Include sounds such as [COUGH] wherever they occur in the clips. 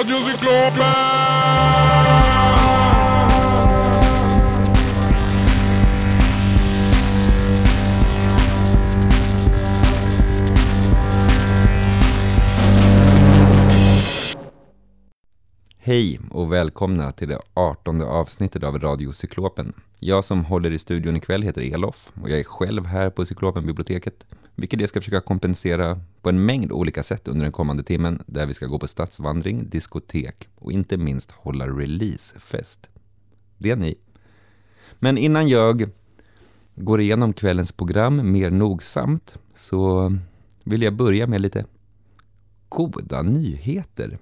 Radiocyklopen! Hej och välkomna till det artonde avsnittet av Radiocyklopen. Jag som håller i studion ikväll heter Elof och jag är själv här på Cyklopenbiblioteket, vilket jag ska försöka kompensera på en mängd olika sätt under den kommande timmen, där vi ska gå på stadsvandring, diskotek och inte minst hålla releasefest. Det är ni. Men innan jag går igenom kvällens program mer nogsamt så vill jag börja med lite goda nyheter.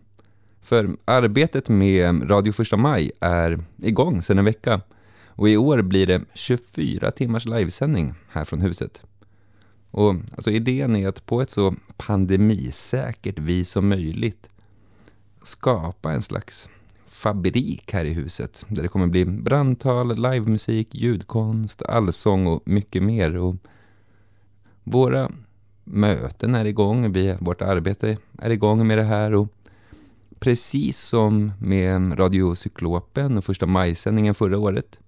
För arbetet med Radio 1 Maj är igång sedan en vecka och i år blir det 24 timmars livesändning här från huset. Och alltså idén är att på ett så pandemisäkert vis som möjligt skapa en slags fabrik här i huset där det kommer bli brandtal, livemusik, ljudkonst, allsång och mycket mer. Och våra möten är igång, vi, vårt arbete är igång med det här och precis som med Radiocyklopen och första majsändningen förra året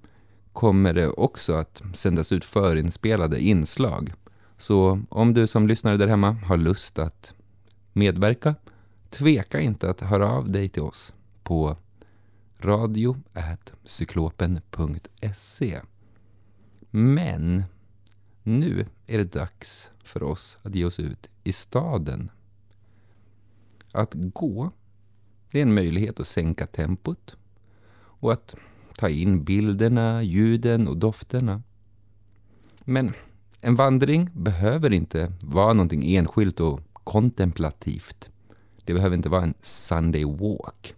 kommer det också att sändas ut förinspelade inslag. Så om du som lyssnare där hemma har lust att medverka, tveka inte att höra av dig till oss på radio.cyklopen.se. Men nu är det dags för oss att ge oss ut i staden. Att gå det är en möjlighet att sänka tempot och att ta in bilderna, ljuden och dofterna. Men en vandring behöver inte vara någonting enskilt och kontemplativt. Det behöver inte vara en Sunday walk.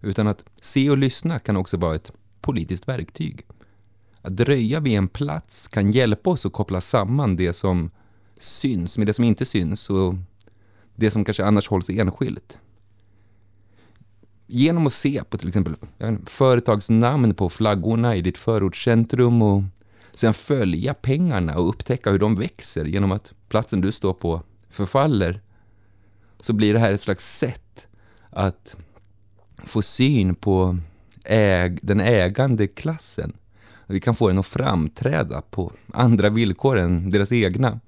Utan att se och lyssna kan också vara ett politiskt verktyg. Att dröja vid en plats kan hjälpa oss att koppla samman det som syns med det som inte syns och det som kanske annars hålls enskilt genom att se på till exempel företagsnamn på flaggorna i ditt förortscentrum och sen följa pengarna och upptäcka hur de växer genom att platsen du står på förfaller så blir det här ett slags sätt att få syn på äg den ägande klassen. Vi kan få den att framträda på andra villkor än deras egna.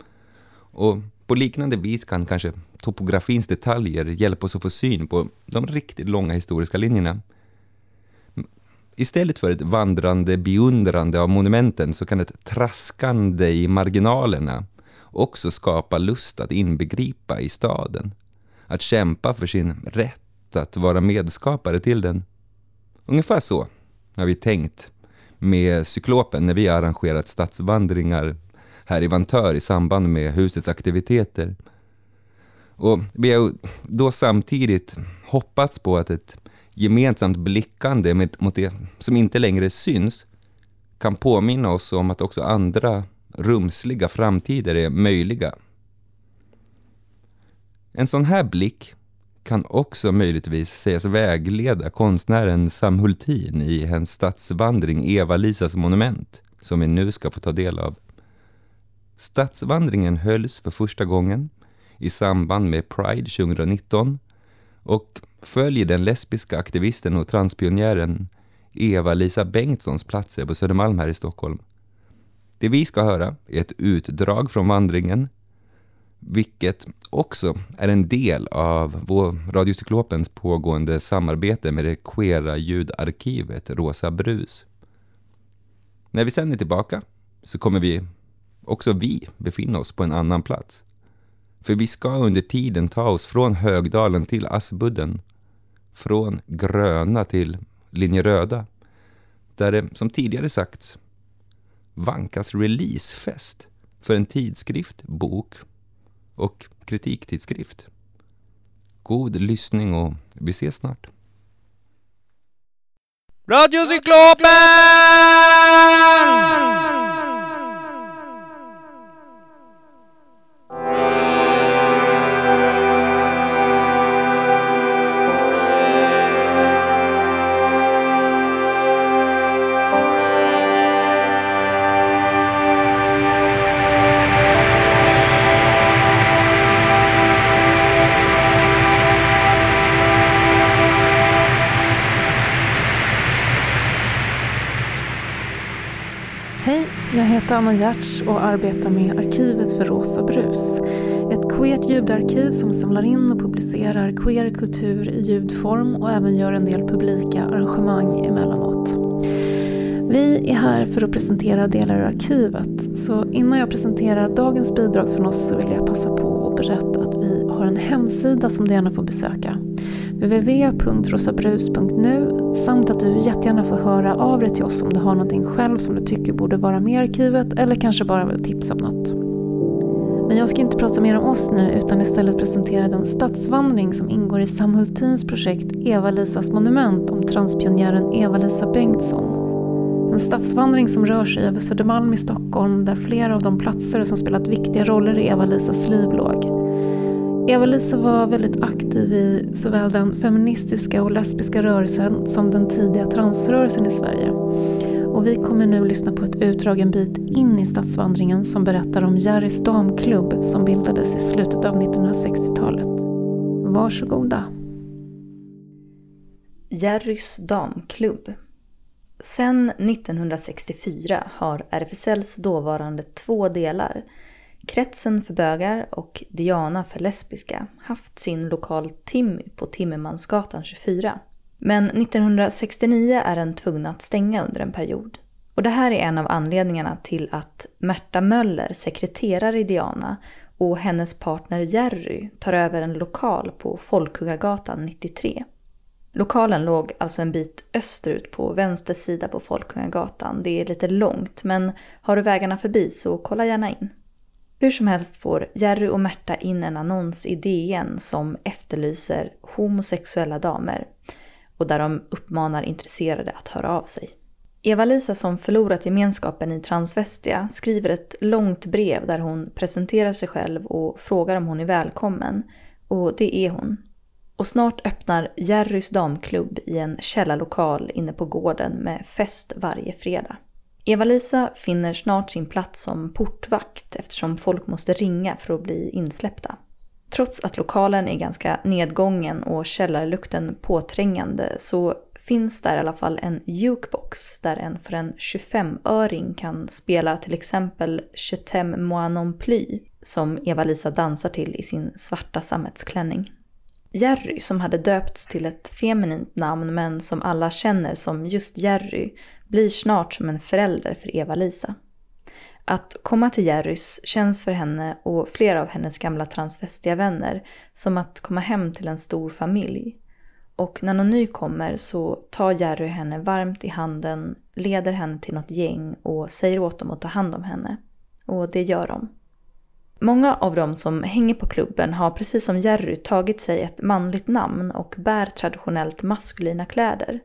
Och på liknande vis kan kanske topografins detaljer hjälpa oss att få syn på de riktigt långa historiska linjerna. Istället för ett vandrande beundrande av monumenten så kan ett traskande i marginalerna också skapa lust att inbegripa i staden. Att kämpa för sin rätt att vara medskapare till den. Ungefär så har vi tänkt med Cyklopen när vi har arrangerat stadsvandringar här i Vantör i samband med husets aktiviteter. Och vi har då samtidigt hoppats på att ett gemensamt blickande mot det som inte längre syns kan påminna oss om att också andra rumsliga framtider är möjliga. En sån här blick kan också möjligtvis sägas vägleda konstnären Sam Hultin i hennes stadsvandring Eva-Lisas monument, som vi nu ska få ta del av. Stadsvandringen hölls för första gången i samband med Pride 2019 och följer den lesbiska aktivisten och transpionjären Eva-Lisa Bengtssons platser på Södermalm här i Stockholm. Det vi ska höra är ett utdrag från vandringen, vilket också är en del av vår Radiocyklopens pågående samarbete med det queera ljudarkivet Rosa Brus. När vi sen är tillbaka så kommer vi också vi befinna oss på en annan plats. För vi ska under tiden ta oss från Högdalen till Aspudden, från gröna till linje röda, där det som tidigare sagts vankas releasefest för en tidskrift, bok och kritiktidskrift. God lyssning och vi ses snart. Radio Cyklopen! Sanna Giertz och arbetar med Arkivet för Rosa Brus. Ett queert ljudarkiv som samlar in och publicerar queer kultur i ljudform och även gör en del publika arrangemang emellanåt. Vi är här för att presentera delar ur arkivet, så innan jag presenterar dagens bidrag från oss så vill jag passa på att berätta att vi har en hemsida som du gärna får besöka www.rosabrus.nu samt att du jättegärna får höra av dig till oss om du har någonting själv som du tycker borde vara med i arkivet eller kanske bara vill tipsa om något. Men jag ska inte prata mer om oss nu utan istället presentera den stadsvandring som ingår i Sam Hultins projekt Eva-Lisas monument om transpionjären Eva-Lisa Bengtsson. En stadsvandring som rör sig över Södermalm i Stockholm där flera av de platser som spelat viktiga roller i Eva-Lisas liv låg. Eva-Lisa var väldigt aktiv i såväl den feministiska och lesbiska rörelsen som den tidiga transrörelsen i Sverige. Och vi kommer nu lyssna på ett utdrag en bit in i stadsvandringen som berättar om Jerrys damklubb som bildades i slutet av 1960-talet. Varsågoda. Jerrys damklubb. Sedan 1964 har RFSLs dåvarande två delar Kretsen för bögar och Diana för lesbiska haft sin lokal Timmy på Timmermansgatan 24. Men 1969 är den tvungna att stänga under en period. Och det här är en av anledningarna till att Märta Möller sekreterare i Diana och hennes partner Jerry tar över en lokal på Folkungagatan 93. Lokalen låg alltså en bit österut på vänster sida på Folkungagatan. Det är lite långt men har du vägarna förbi så kolla gärna in. Hur som helst får Jerry och Märta in en annons i DN som efterlyser homosexuella damer och där de uppmanar intresserade att höra av sig. Eva-Lisa som förlorat gemenskapen i Transvestia skriver ett långt brev där hon presenterar sig själv och frågar om hon är välkommen. Och det är hon. Och snart öppnar Jerrys damklubb i en källarlokal inne på gården med fest varje fredag. Eva-Lisa finner snart sin plats som portvakt eftersom folk måste ringa för att bli insläppta. Trots att lokalen är ganska nedgången och källarlukten påträngande så finns där i alla fall en jukebox där en för en 25-öring kan spela till exempel Chetem t'aime moi non plus som Eva-Lisa dansar till i sin svarta sammetsklänning. Jerry, som hade döpts till ett feminint namn men som alla känner som just Jerry, blir snart som en förälder för Eva-Lisa. Att komma till Jerrys känns för henne och flera av hennes gamla transvestiga vänner som att komma hem till en stor familj. Och när någon ny kommer så tar Jerry henne varmt i handen, leder henne till något gäng och säger åt dem att ta hand om henne. Och det gör de. Många av dem som hänger på klubben har precis som Jerry tagit sig ett manligt namn och bär traditionellt maskulina kläder.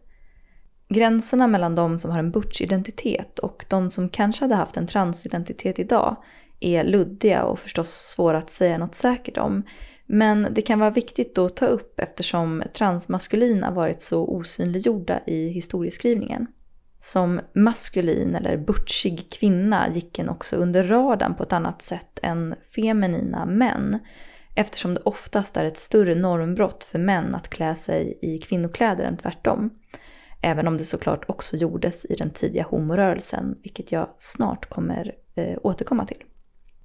Gränserna mellan de som har en butch-identitet och de som kanske hade haft en transidentitet idag är luddiga och förstås svåra att säga något säkert om. Men det kan vara viktigt att ta upp eftersom transmaskulina varit så osynliggjorda i historieskrivningen. Som maskulin eller butchig kvinna gick en också under radarn på ett annat sätt än feminina män eftersom det oftast är ett större normbrott för män att klä sig i kvinnokläder än tvärtom. Även om det såklart också gjordes i den tidiga homorörelsen, vilket jag snart kommer eh, återkomma till.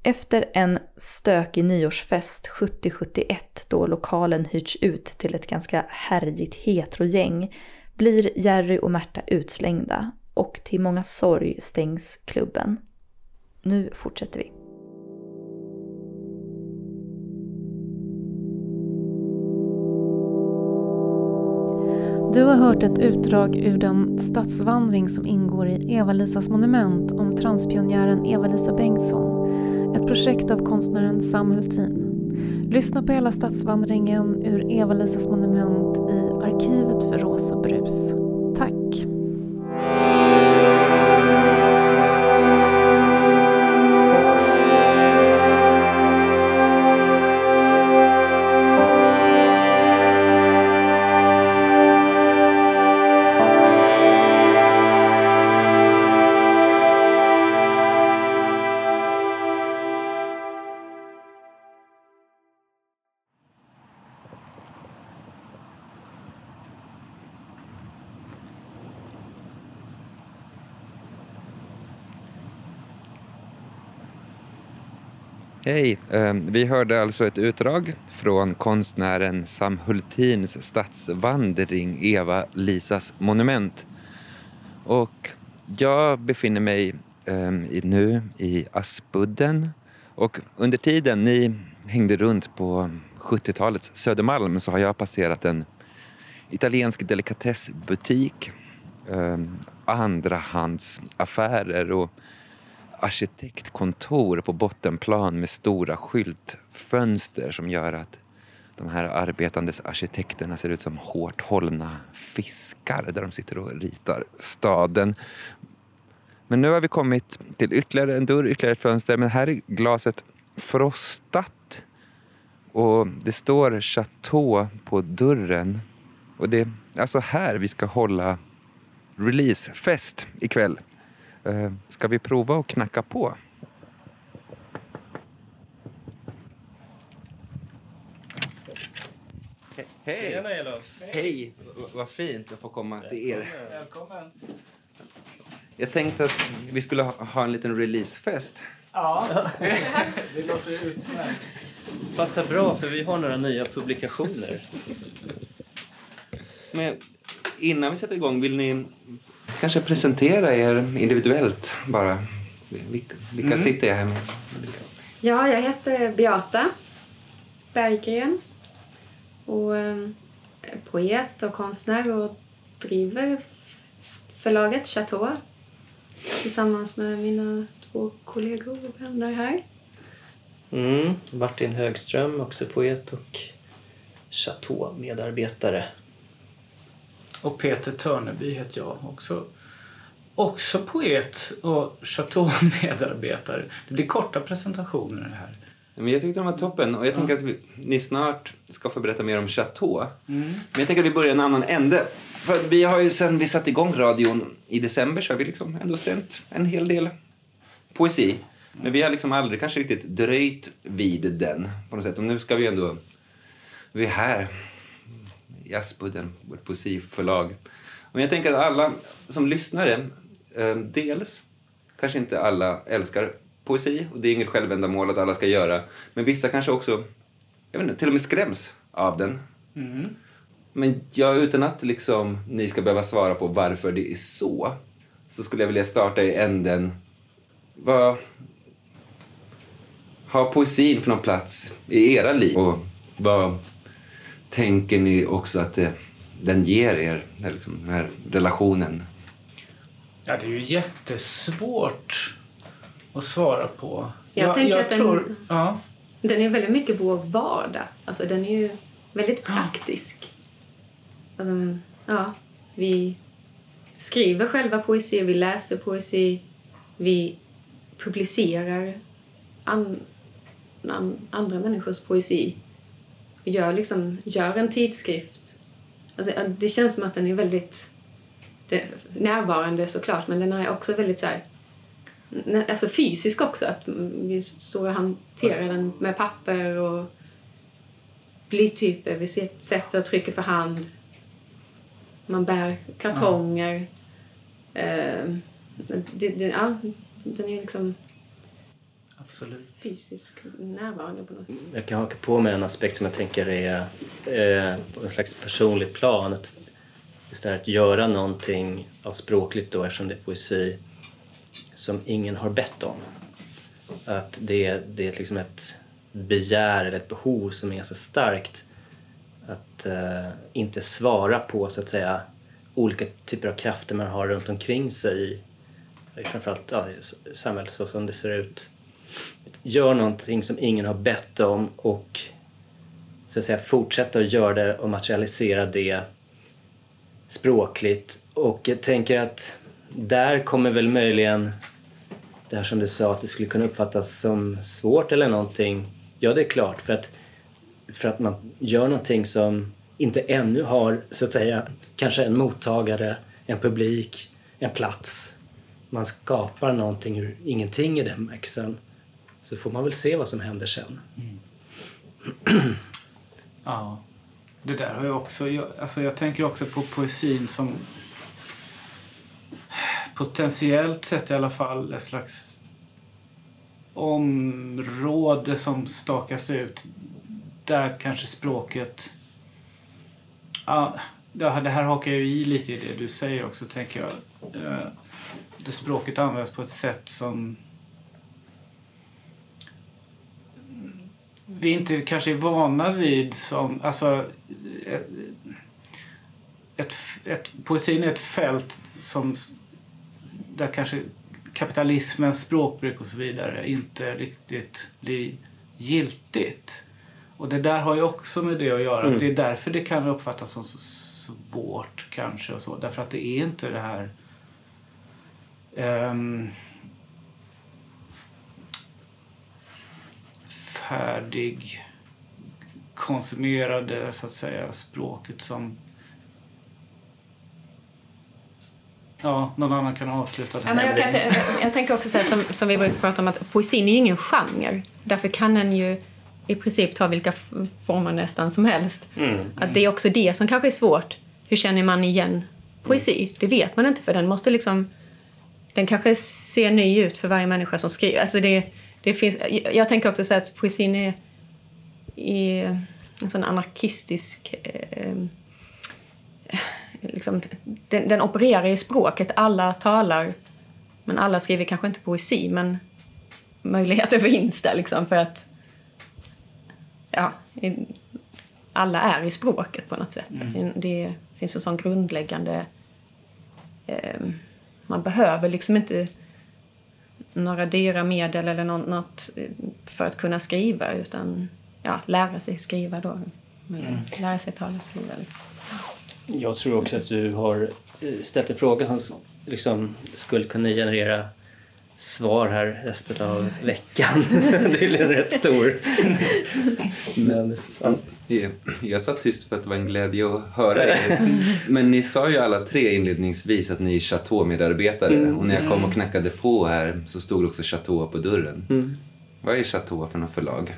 Efter en stökig nyårsfest 7071 då lokalen hyrts ut till ett ganska härjigt heterogäng blir Jerry och Märta utslängda och till många sorg stängs klubben. Nu fortsätter vi. Du har hört ett utdrag ur den stadsvandring som ingår i Eva-Lisas monument om transpionjären Eva-Lisa Bengtsson. Ett projekt av konstnären Sam Hultin. Lyssna på hela stadsvandringen ur Eva-Lisas monument i Arkivet för Rosa Brus. Tack! Hej! Ehm, vi hörde alltså ett utdrag från konstnären Sam Hultins stadsvandring Eva-Lisas monument. Och jag befinner mig ehm, nu i Aspudden och under tiden ni hängde runt på 70-talets Södermalm så har jag passerat en italiensk delikatessbutik, ehm, andrahandsaffärer och arkitektkontor på bottenplan med stora skyltfönster som gör att de här arbetandes arkitekterna ser ut som hårt hållna fiskar där de sitter och ritar staden. Men nu har vi kommit till ytterligare en dörr, ytterligare ett fönster. Men här är glaset frostat och det står Chateau på dörren. Och det är alltså här vi ska hålla releasefest ikväll. Eh, Ska vi prova att knacka på? Hej! Tjena Elof! Hej! Vad fint att få komma till er. Välkommen! Jag tänkte att vi skulle ha ha en liten releasefest. Ja, [LAUGHS] det låter utmärkt. Passar bra för vi har några nya publikationer. Men innan vi sätter igång, vill ni kanske presentera er individuellt bara? Vilka, vilka sitter jag här med? Ja, jag heter Beata Berggren och eh, är poet och konstnär och driver förlaget Chateau tillsammans med mina två kollegor och vänner här. Mm. Martin Högström, också poet och Chateau-medarbetare. Och Peter Törneby heter jag också. Också poet och Chateau-medarbetare. Det blir korta presentationer det här. Men jag tyckte de var toppen och jag tänker att vi, ni snart ska få berätta mer om Chateau. Men jag tänker att vi börjar en annan ände. För vi har ju sen vi satte igång radion i december så har vi liksom ändå sänt en hel del poesi. Men vi har liksom aldrig kanske riktigt dröjt vid den på något sätt. Och nu ska vi ändå... Vi är här i Aspudden, vårt poesiförlag. Och jag tänker att alla som lyssnare, eh, dels kanske inte alla älskar poesi och det är inget självändamål att alla ska göra. Men vissa kanske också, jag vet inte, till och med skräms av den. Men jag, utan att liksom, ni ska behöva svara på varför det är så, så skulle jag vilja starta i änden. Vad har poesin för någon plats i era liv? Och vad tänker ni också att det, den ger er, den här liksom, den här relationen? Ja, det är ju jättesvårt att svara på. Jag tänker att den- tror, ja, Den är väldigt mycket vår vardag. Alltså, den är ju väldigt praktisk. Alltså, ja, vi skriver själva poesi, vi läser poesi, vi publicerar an, an, andra människors poesi. Gör, liksom, gör en tidskrift. Alltså, ja, det känns som att den är väldigt det, närvarande såklart, men den är också väldigt så här, alltså fysisk också. Att vi står och hanterar den med papper och blytyper. Vi sätter och trycker för hand. Man bär kartonger. Eh, det, det, ja, den är liksom absolut. fysisk närvarande på något sätt. Jag kan haka på med en aspekt som jag tänker är eh, på en slags personligt plan. Att just det här att göra någonting av språkligt då eftersom det är poesi som ingen har bett om. Att det, det är liksom ett begär eller ett behov som är ganska starkt. Att eh, inte svara på så att säga olika typer av krafter man har runt omkring sig i i framförallt ja, samhället så som det ser ut gör någonting som ingen har bett om och så att säga fortsätta att göra det och materialisera det språkligt. Och jag tänker att där kommer väl möjligen det här som du sa att det skulle kunna uppfattas som svårt eller någonting. Ja, det är klart för att, för att man gör någonting som inte ännu har så att säga kanske en mottagare, en publik, en plats. Man skapar någonting ur ingenting i den bemärkelsen. Så får man väl se vad som händer sen. Mm. [CLEARS THROAT] Ja. Det där har jag också... Jag, alltså jag tänker också på poesin som [SIGHS] potentiellt sett i alla fall ett slags område som stakas ut där kanske språket... Ja, det här hakar ju i lite i det du säger också, tänker jag. Eh, det språket används på ett sätt som vi inte kanske är vana vid som... Alltså, ett, ett, ett, poesin är ett fält som där kanske kapitalismens språkbruk och så vidare inte riktigt blir giltigt. Och det där har ju också med det att göra. Mm. Det är därför det kan uppfattas som så svårt kanske och så. Därför att det är inte det här ehm, färdig konsumerade så att säga språket som Ja, någon annan kan avsluta det. Ja, men jag, kan, jag tänker också så här, som, som vi brukar prata om att poesin är ju ingen genre. Därför kan den ju i princip ta vilka former nästan som helst. Mm. Att det är också det som kanske är svårt. Hur känner man igen poesi? Det vet man inte för den måste liksom... Den kanske ser ny ut för varje människa som skriver. Alltså det, det finns, jag, tänker också så här att poesin är, är en sån anarkistisk... Eh, liksom, den, den opererar i språket. Alla talar, men alla skriver kanske inte poesi. Men möjligheter [LAUGHS] finns där liksom för att ja, alla är i språket på något sätt. Att det, det finns en sån grundläggande... Eh, man behöver liksom inte några dyra medel eller nå- något eh, för att kunna skriva utan ja, lära sig skriva då. möjligen. Lära sig tala och skriva. Jag tror också att du har eh, ställt en fråga som liksom skulle kunna generera svar här resten av veckan. [LAUGHS] det är rätt stor. Men, ja. Jag- Jag satt tyst för att det var en glädje att höra er. Men ni sa ju alla tre inledningsvis att ni är Chateau-medarbetare. Och när jag kom och knackade på här så stod också Chateau på dörren. Mm. Vad är Chateau för något förlag?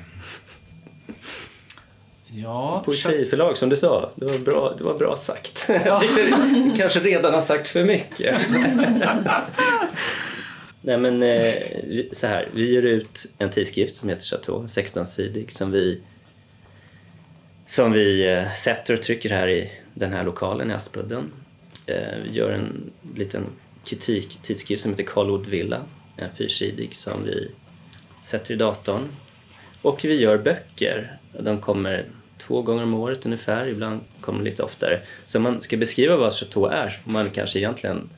Ja, Poesiförlag som du sa, det var bra, det var bra sagt. Jag tyckte du kanske redan har sagt för mycket. [LAUGHS] Nej men eh, så här, vi ger ut en tidskrift som heter Chateau, 16-sidig som vi som vi eh, sätter och trycker här i den här lokalen i Aspudden. Eh, vi gör en liten kritiktidskrift som heter Karlwood Villa, en fyrsidig som vi sätter i datorn. Och vi gör böcker. De kommer två gånger om året ungefär, ibland kommer de lite oftare. Så om man ska beskriva vad Chateau är så får man kanske egentligen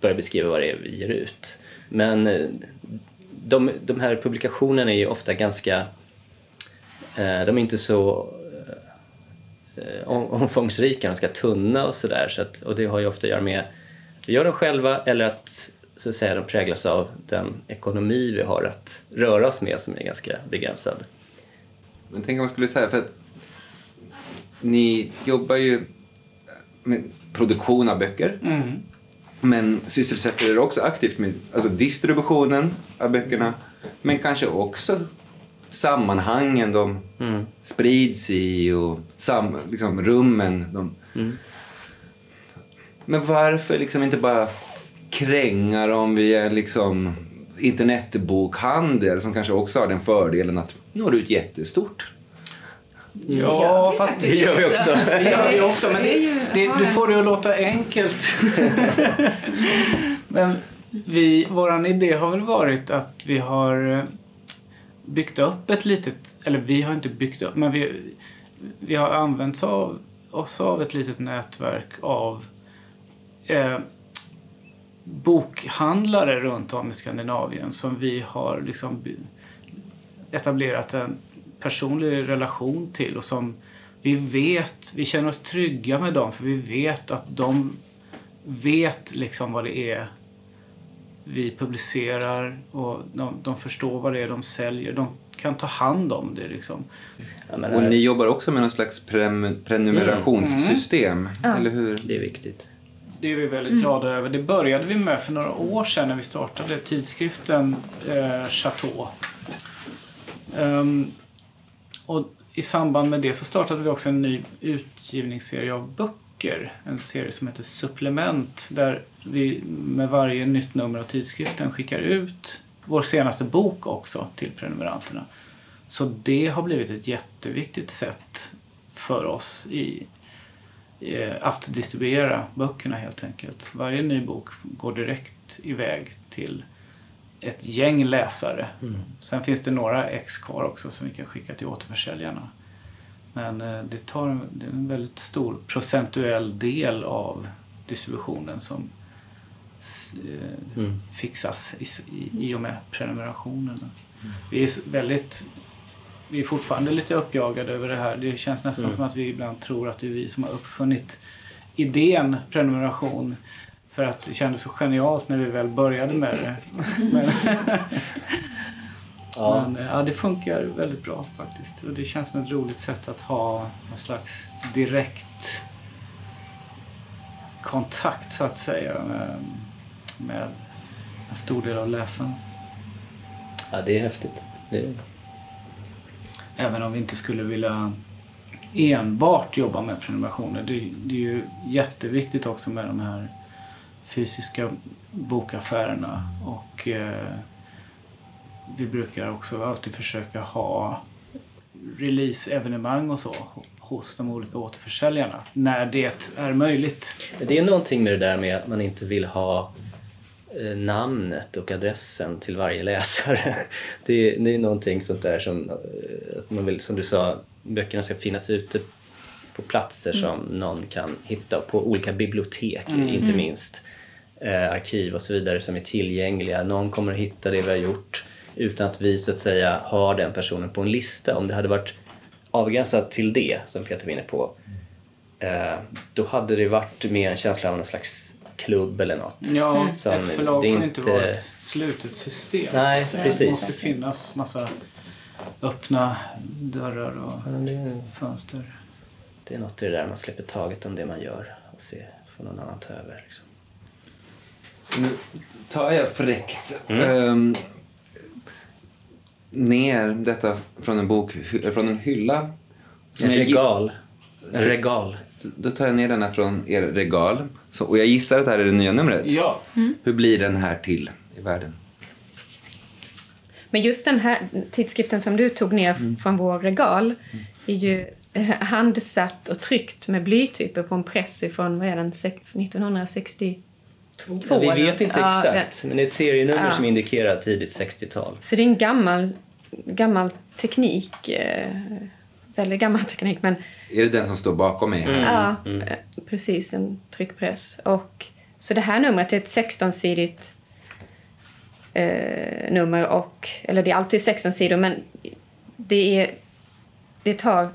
börja beskriva vad det är vi ger ut. Men eh, de, de här publikationerna är ju ofta ganska... Eh, de är inte så eh, om- omfångsrika, ganska tunna och sådär. Så att, och det har ju ofta att göra med att vi gör dem själva eller att, så att säga, de präglas av den ekonomi vi har att röra oss med som är ganska begränsad. Men tänk om man skulle säga, för att ni jobbar ju med produktion av böcker. Mm. Men sysselsätter er också aktivt med alltså distributionen av böckerna. Men kanske också sammanhangen de Mm. sprids i och sam, liksom, rummen. De... Mm. Men varför liksom inte bara kränga dem via liksom internetbokhandel som kanske också har den fördelen att nå ut jättestort. Ja, fast Det gör vi också. [LAUGHS] det gör vi också. Men Det det, du får det att låta enkelt. [LAUGHS] men vi, våran idé har väl varit att vi har eh, byggt upp ett litet, eller vi har inte byggt upp, men vi, vi har använt av, oss av ett litet nätverk av eh, bokhandlare runt om i Skandinavien som vi har liksom etablerat en personlig relation till och som vi vet, vi känner oss trygga med dem för vi vet att de vet liksom vad det är vi publicerar och de, de förstår vad det är de säljer. De kan ta hand om det liksom. Ja, men Och här- ni jobbar också med någon slags prenumerationssystem, eller hur? Det är viktigt. Det är vi väldigt glada över. Det började vi med för några år sedan när vi startade tidskriften eh, Chateau. Ehm, och I samband med det så startade vi också en ny utgivningsserie av böcker. En serie som heter Supplement där vi med varje nytt nummer av tidskriften skickar ut vår senaste bok också till prenumeranterna. Så det har blivit ett jätteviktigt sätt för oss i, eh, att distribuera böckerna helt enkelt. Varje ny bok går direkt iväg till ett gäng läsare. Sen finns det några ex kvar också som vi kan skicka till återförsäljarna. Men eh, det tar en, det är en väldigt stor procentuell del av distributionen som eh, Mm. fixas i, s- i, i och med prenumerationerna. Vi är väldigt vi är fortfarande lite uppjagade över det här. Det känns nästan Mm. som att vi ibland tror att det är vi som har uppfunnit idén prenumeration. För att det kändes så genialt när vi väl började med det. Men, Ja. men eh, ja, det funkar väldigt bra faktiskt. Och det känns som ett roligt sätt att ha en slags direkt kontakt så att säga med, med en stor del av läsarna. ja, det är häftigt. Det är... Även om vi inte skulle vilja enbart jobba med prenumerationer. Det, det är ju jätteviktigt också med de här fysiska bokaffärerna. Och eh, vi brukar också alltid försöka ha release-evenemang och så hos de olika återförsäljarna. När det är möjligt. Det är någonting med det där med att man inte vill ha eh, namnet och adressen till varje läsare. [LAUGHS] Det är, det är någonting sånt där som, eh, man vill, som du sa, böckerna ska finnas ute på platser som någon kan hitta på olika bibliotek inte minst. Eh, arkiv och så vidare som är tillgängliga. Någon kommer att hitta det vi har gjort utan att vi så att säga har den personen på en lista. Om det hade varit avgränsat till det som Peter var inne på eh, då hade det varit mer en känsla av en slags klubb eller något. Ja, Som- ett förlag får inte inte- vara ett slutet system. Nej, Så Det precis. måste finnas massa öppna dörrar och Ja, det, fönster. det är något i det där man släpper taget om det man gör och se, får någon annan ta över. Liksom. Nu tar jag fräckt mm. um, ner detta från en bok, från en hylla. en regal. En regal. Då tar jag ner denna från er regal. Så, och jag gissar att det här är det nya numret. Ja. Mm. Hur blir den här till i världen? Men just den här tidskriften som du tog ner mm. från vår regal mm. är ju eh, handsatt och tryckt med blytyper på en press ifrån 1960 Två, ja, vi vet inte exakt, ja, men det är ett serienummer ja. som indikerar tidigt 60-tal. Så det är en gammal, gammal teknik. Eh, eller gammal teknik, men... Är det den som står bakom mig? Mm. Ja, mm. Eh, precis. En tryckpress. Och, så det här numret är ett 16-sidigt eh, nummer. Och, eller det är alltid 16 sidor, men det, är, det tar...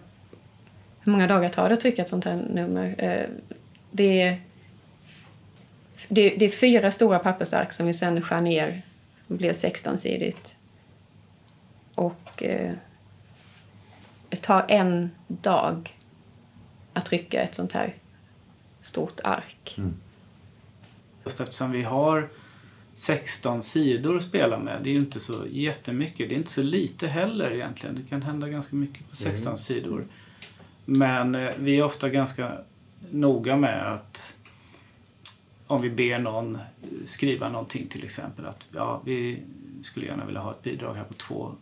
Hur många dagar tar det att trycka ett sånt här nummer? Eh, det är det, det är fyra stora pappersark som vi sen skär ner. Det blir 16-sidigt. Och eh, det tar en dag att trycka ett sånt här stort ark. just eftersom vi har 16 sidor att spela med. Det är ju inte så jättemycket. Det är inte så lite heller egentligen. Det kan hända ganska mycket på 16 sidor. Men eh, vi är ofta ganska noga med att om vi ber någon skriva någonting till exempel att ja, vi skulle gärna vilja ha ett bidrag här på två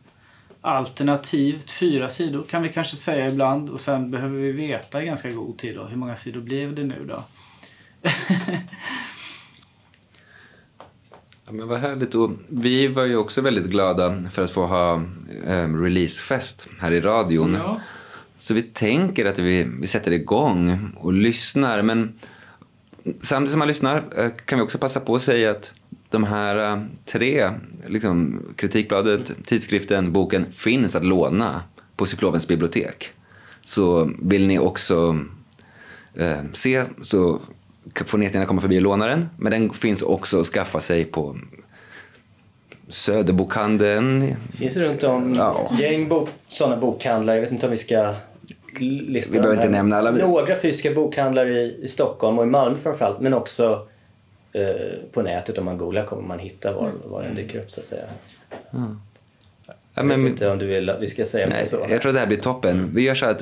alternativt fyra sidor kan vi kanske säga ibland och sen behöver vi veta i ganska god tid då, hur många sidor blev det nu då? [LAUGHS] Ja, men vad härligt. Och vi var ju också väldigt glada för att få ha eh, releasefest här i radion. Ja. Så vi tänker att vi, vi sätter igång och lyssnar. Men samtidigt som man lyssnar eh, kan vi också passa på att säga att de här eh, tre, liksom, Kritikbladet, tidskriften, boken, finns att låna på Cyklopens bibliotek. Så vill ni också eh, se så får ni gärna komma förbi och låna den. Men den finns också att skaffa sig på Söderbokhandeln. finns runt om Ja. ett gäng bok, sådana bokhandlar. Jag vet inte om vi ska lista Vi behöver inte nämna alla. Några fysiska bokhandlar i, i Stockholm och i Malmö framförallt. Men också eh, på nätet om man googlar kommer man hitta var, var den dyker upp så att säga. Ja, Jag vet inte om du vill att vi ska säga Nej, så. jag tror att det här blir toppen. Vi gör så att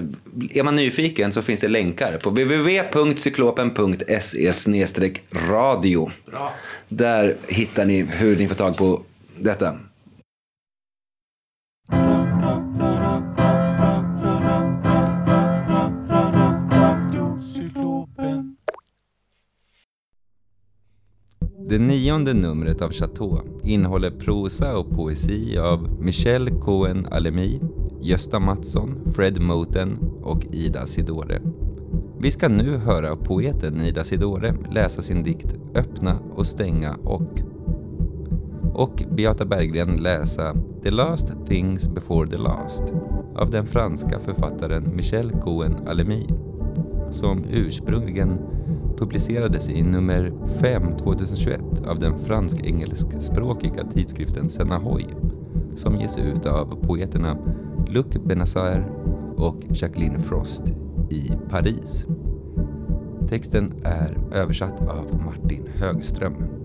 är man nyfiken så finns det länkar på www.cyklopen.se radio. Bra. Där hittar ni hur ni får tag på detta. Det nionde numret av Chateau innehåller prosa och poesi av Michel Cohen Alemi, Gösta Mattsson, Fred Moten och Ida Sidore. Vi ska nu höra poeten Ida Sidore läsa sin dikt Öppna och stänga och och Beata Berggren läsa The Last Things Before the Last av den franska författaren Michel Cohen Alemi som ursprungligen publicerades i nummer 5 2021 av den fransk-engelskspråkiga tidskriften Senahoy som ges ut av poeterna Luc Benassar och Jacqueline Frost i Paris. Texten är översatt av Martin Högström.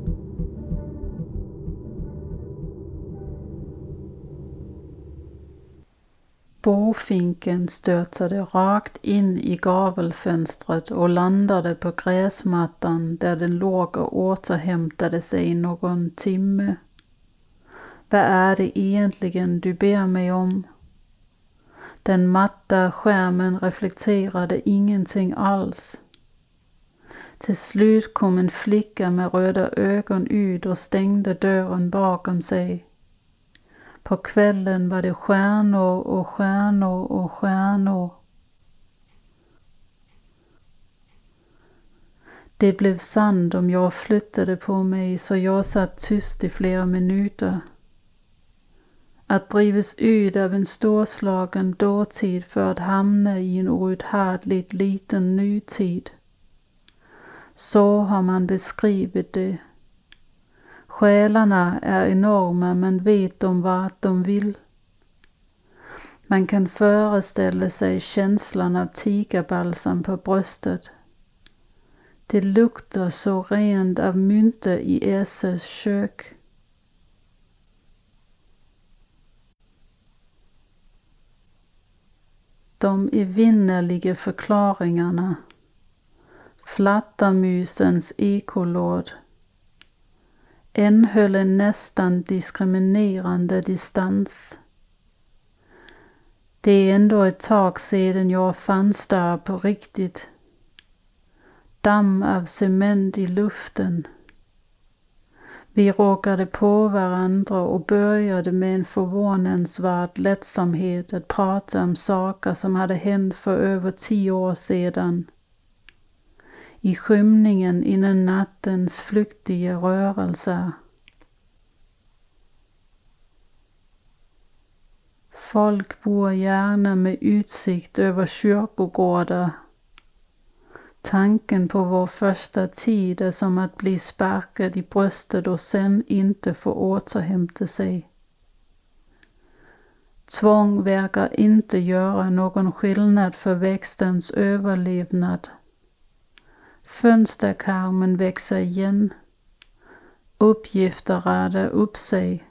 Bofinken störtade rakt in i gavelfönstret och landade på gräsmattan där den låg och återhämtade sig någon timme. Vad är det egentligen du ber mig om? Den matta skärmen reflekterade ingenting alls. Till slut kom en flicka med röda ögon ut och stängde dörren bakom sig. På kvällen var det stjärnor och stjärnor och stjärnor. Det blev sand om jag flyttade på mig så jag satt tyst i flera minuter. Att drivas ut av en storslagen dåtid för att hamna i en outhärdligt liten nutid. Så har man beskrivit det. Själarna är enorma men vet de vart de vill. Man kan föreställa sig känslan av tigerbalsam på bröstet. Det luktar så rent av mynta i Esses kök. De evinnerliga förklaringarna. Flattermusens ekolåd en höll en nästan diskriminerande distans. Det är ändå ett tag sedan jag fanns där på riktigt. Damm av cement i luften. Vi råkade på varandra och började med en förvånansvärd lättsamhet att prata om saker som hade hänt för över tio år sedan i skymningen innan nattens flyktiga rörelser. Folk bor gärna med utsikt över kyrkogårdar. Tanken på vår första tid är som att bli sparkad i bröstet och sen inte få återhämta sig. Tvång verkar inte göra någon skillnad för växtens överlevnad. Fönsterkarmen växer igen. Uppgifter radar upp sig.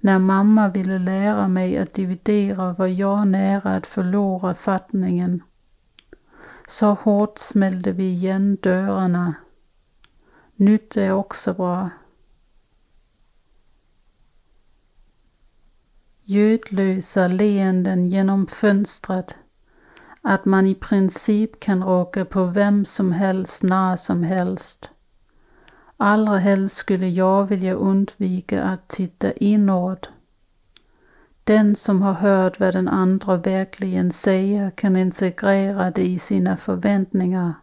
När mamma ville lära mig att dividera var jag nära att förlora fattningen. Så hårt smällde vi igen dörrarna. Nytt är också bra. Ljudlösa leenden genom fönstret att man i princip kan råka på vem som helst när som helst. Allra helst skulle jag vilja undvika att titta inåt. Den som har hört vad den andra verkligen säger kan integrera det i sina förväntningar.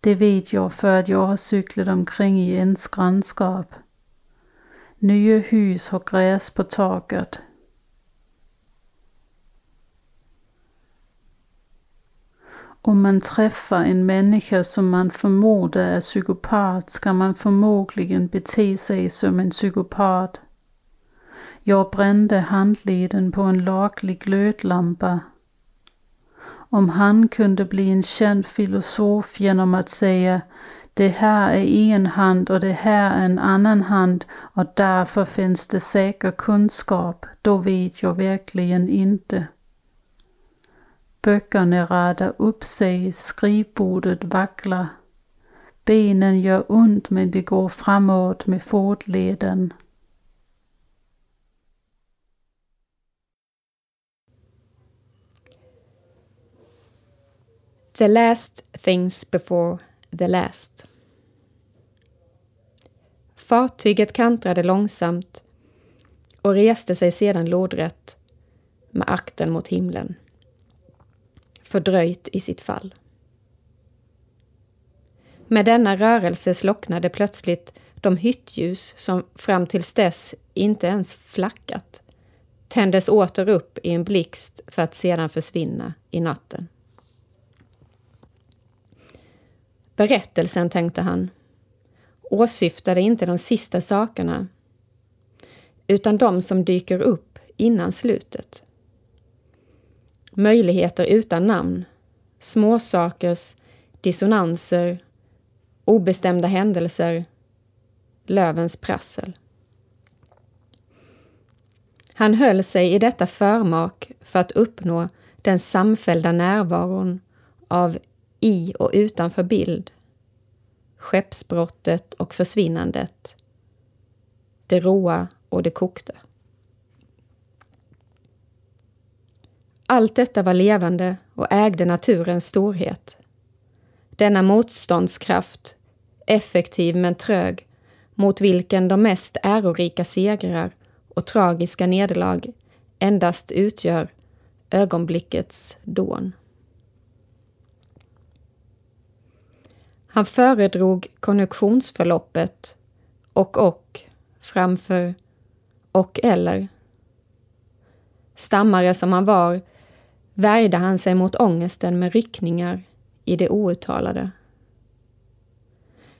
Det vet jag för att jag har cyklat omkring i ens grannskap. Nya hus har gräs på taket. Om man träffar en människa som man förmodar är psykopat ska man förmodligen bete sig som en psykopat. Jag brände handleden på en laglig glödlampa. Om han kunde bli en känd filosof genom att säga det här är en hand och det här är en annan hand och därför finns det säker kunskap, då vet jag verkligen inte. Böckerna radar upp sig, skrivbordet vacklar. Benen gör ont men det går framåt med fotleden. The last things before the last. Fartyget kantrade långsamt och reste sig sedan lodrätt med akten mot himlen. Fördröjt i sitt fall. Med denna rörelse slocknade plötsligt de hyttljus som fram tills dess inte ens flackat, tändes åter upp i en blixt för att sedan försvinna i natten. Berättelsen, tänkte han, åsyftade inte de sista sakerna utan de som dyker upp innan slutet. Möjligheter utan namn, småsakers dissonanser, obestämda händelser, lövens prassel. Han höll sig i detta förmak för att uppnå den samfällda närvaron av i och utanför bild, skeppsbrottet och försvinnandet, det råa och det kokta. Allt detta var levande och ägde naturens storhet. Denna motståndskraft, effektiv men trög, mot vilken de mest ärorika segrar och tragiska nederlag endast utgör ögonblickets dån. Han föredrog konjunktionsförloppet och och framför och eller. Stammare som han var värjde han sig mot ångesten med ryckningar i det outtalade.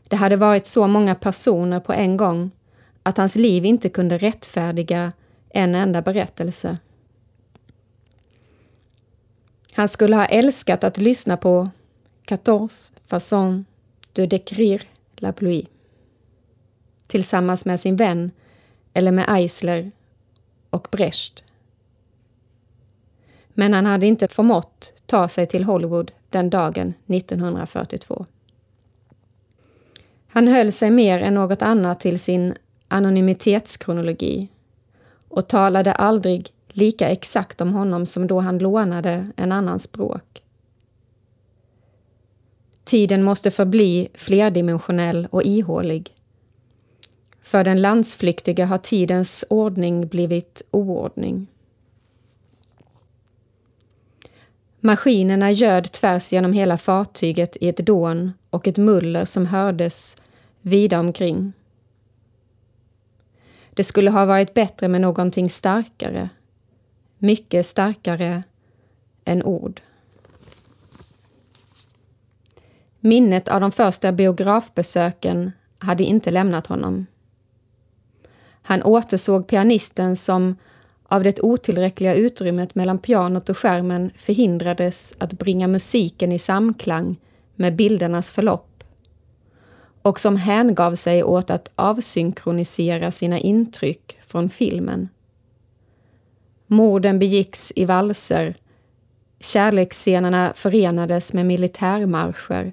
Det hade varit så många personer på en gång att hans liv inte kunde rättfärdiga en enda berättelse. Han skulle ha älskat att lyssna på Quatorze façons de décrire la pluie tillsammans med sin vän eller med Eisler och Brecht. Men han hade inte förmått ta sig till Hollywood den dagen 1942. Han höll sig mer än något annat till sin anonymitetskronologi och talade aldrig lika exakt om honom som då han lånade en annan språk. Tiden måste förbli flerdimensionell och ihålig. För den landsflyktiga har tidens ordning blivit oordning. Maskinerna göd tvärs genom hela fartyget i ett dån och ett muller som hördes vida omkring. Det skulle ha varit bättre med någonting starkare, mycket starkare än ord. Minnet av de första biografbesöken hade inte lämnat honom. Han återsåg pianisten som av det otillräckliga utrymmet mellan pianot och skärmen förhindrades att bringa musiken i samklang med bildernas förlopp och som hängav sig åt att avsynkronisera sina intryck från filmen. Morden begicks i valser, kärleksscenerna förenades med militärmarscher.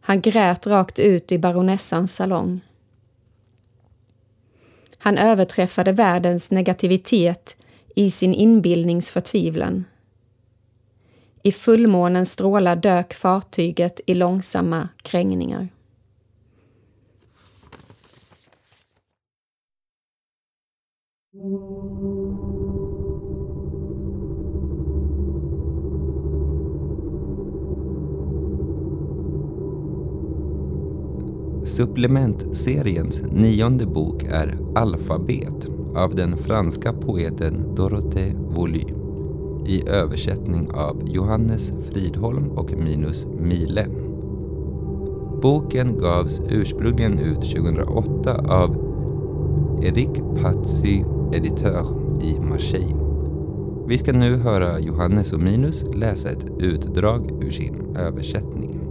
Han grät rakt ut i baronessans salong. Han överträffade världens negativitet i sin inbildningsförtvivlan. I fullmånens strålar dök fartyget i långsamma krängningar. Supplementseriens nionde bok är Alfabet av den franska poeten Dorothée Voly i översättning av Johannes Fridholm och Minus Mile. Boken gavs ursprungligen ut 2008 av Eric Patsy Editör i Marseille. Vi ska nu höra Johannes och Minus läsa ett utdrag ur sin översättning.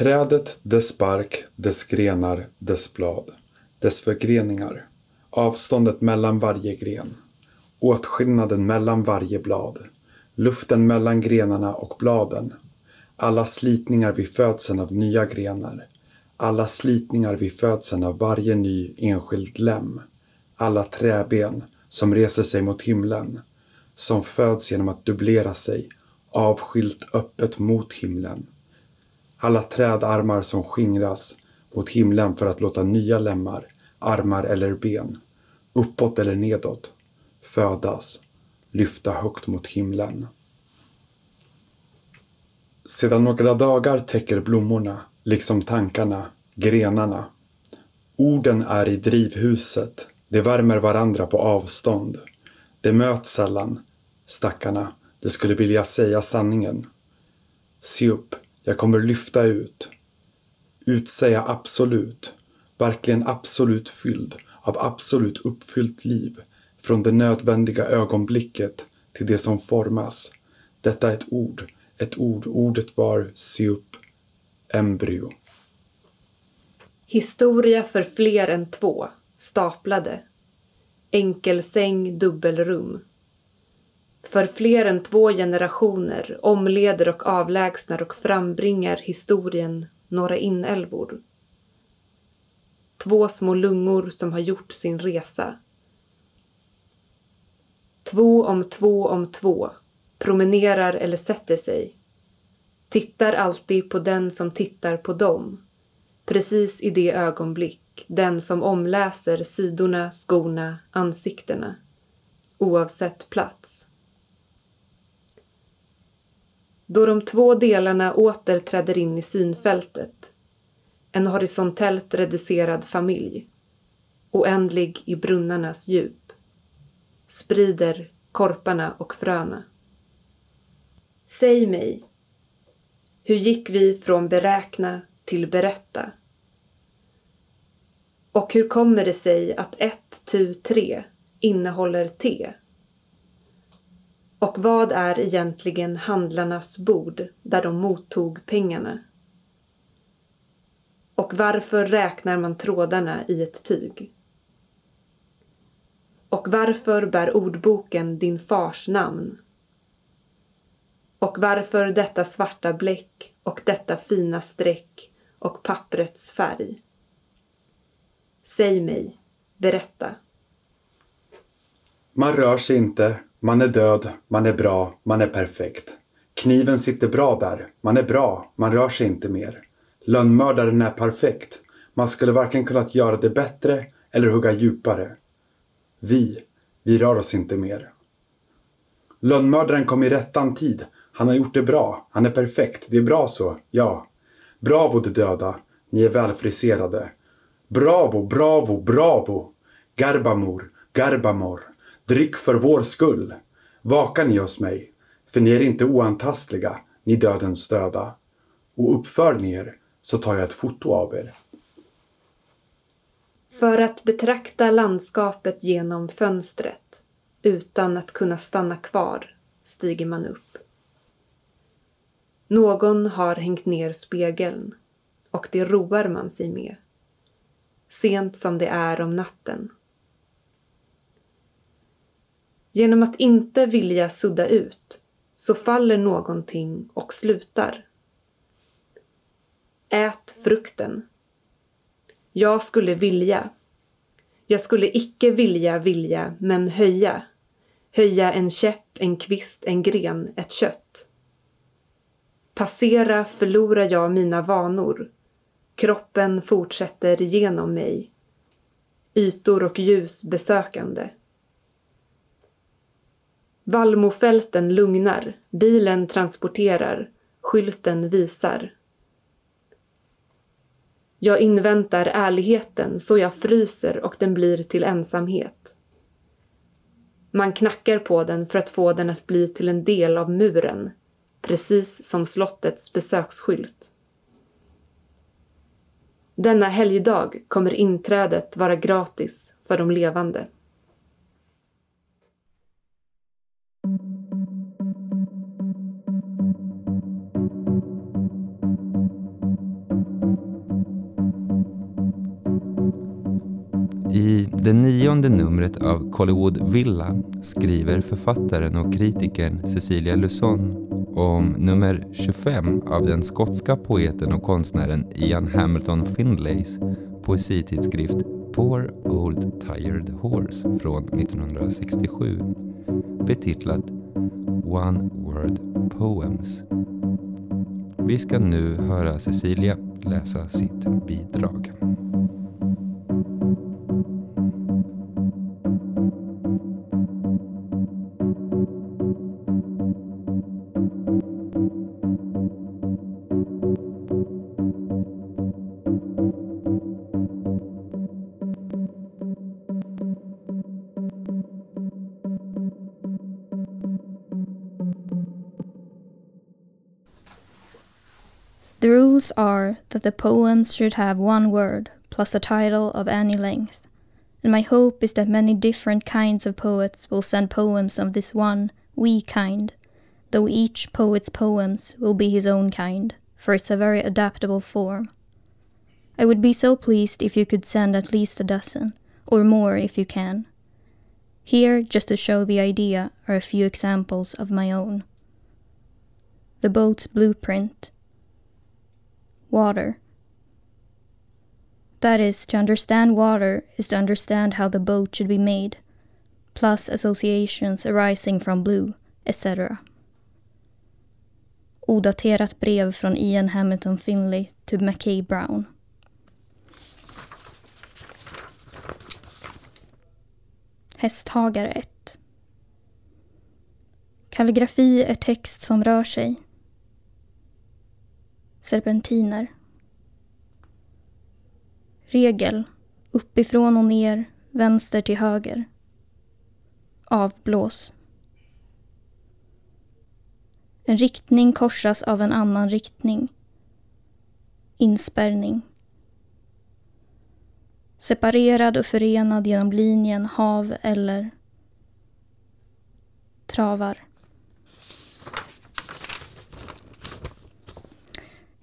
Trädet, dess bark, dess grenar, dess blad, dess förgreningar, avståndet mellan varje gren, åtskillnaden mellan varje blad, luften mellan grenarna och bladen, alla slitningar vid födseln av nya grenar, alla slitningar vid födseln av varje ny enskild lem, alla träben som reser sig mot himlen, som föds genom att dubblera sig, avskilt öppet mot himlen. Alla trädarmar som skingras mot himlen för att låta nya lemmar, armar eller ben, uppåt eller nedåt, födas, lyfta högt mot himlen. Sedan några dagar täcker blommorna, liksom tankarna, grenarna. Orden är i drivhuset, de värmer varandra på avstånd. De möts sällan, stackarna, de skulle vilja säga sanningen. Se upp, jag kommer lyfta ut. Utsäga absolut, verkligen absolut fylld av absolut uppfyllt liv. Från det nödvändiga ögonblicket till det som formas. Detta är ett ord, ett ord, ordet var se upp, embryo. Historia för fler än två, staplade. Enkelsäng, dubbelrum. För fler än två generationer omleder och avlägsnar och frambringar historien några inälvor. Två små lungor som har gjort sin resa. Två om två om två promenerar eller sätter sig. Tittar alltid på den som tittar på dem. Precis i det ögonblick den som omläser sidorna, skorna, ansiktena. Oavsett plats. Då de två delarna åter träder in i synfältet. En horisontellt reducerad familj. Oändlig i brunnarnas djup. Sprider korparna och fröna. Säg mig, hur gick vi från beräkna till berätta? Och hur kommer det sig att ett tu tre innehåller te? Och vad är egentligen handlarnas bord där de mottog pengarna? Och varför räknar man trådarna i ett tyg? Och varför bär ordboken din fars namn? Och varför detta svarta bläck och detta fina streck och papprets färg? Säg mig, berätta. Man rör sig inte, man är död, man är bra, man är perfekt. Kniven sitter bra där, man är bra, man rör sig inte mer. Lönnmördaren är perfekt. Man skulle varken kunnat göra det bättre eller hugga djupare. Vi, vi rör oss inte mer. Lönnmördaren kom i rättan tid. Han har gjort det bra. Han är perfekt. Det är bra så. Ja. Bravo de döda. Ni är välfriserade. Bravo, bravo, bravo. Garbamor, garbamor. Drick för vår skull. Vaka ni hos mig. För ni är inte oantastliga, ni dödens döda. Och uppför ni er, så tar jag ett foto av er. För att betrakta landskapet genom fönstret utan att kunna stanna kvar stiger man upp. Någon har hängt ner spegeln och det roar man sig med. Sent som det är om natten. Genom att inte vilja sudda ut så faller någonting och slutar. Ät frukten. Jag skulle vilja. Jag skulle icke vilja vilja, men höja. Höja en käpp, en kvist, en gren, ett kött. Passera förlorar jag mina vanor. Kroppen fortsätter genom mig. Ytor och ljus besökande. Vallmofälten lugnar, bilen transporterar, skylten visar. Jag inväntar ärligheten så jag fryser och den blir till ensamhet. Man knackar på den för att få den att bli till en del av muren, precis som slottets besöksskylt. Denna helgdag kommer inträdet vara gratis för de levande. I det nionde numret av Collywood Villa skriver författaren och kritikern Cecilia Lusson om nummer 25 av den skotska poeten och konstnären Ian Hamilton Findlays poesitidskrift Poor Old Tired Horse från 1967 betitlat One Word Poems. Vi ska nu höra Cecilia läsa sitt bidrag. Rules are that the poems should have one word plus a title of any length, and my hope is that many different kinds of poets will send poems of this one we kind, though each poet's poems will be his own kind, for it's a very adaptable form. I would be so pleased if you could send at least a dozen, or more if you can. Here, just to show the idea, are a few examples of my own. The boat's blueprint. Water. That is, to understand water is to understand how the boat should be made, plus associations arising from blue, etc. Odaterat brev från Ian Hamilton Finley till Mackay Brown. Hästhagare 1 Kalligrafi är text som rör sig. Serpentiner. Regel. Uppifrån och ner, vänster till höger. Avblås. En riktning korsas av en annan riktning. Inspärrning. Separerad och förenad genom linjen hav eller travar.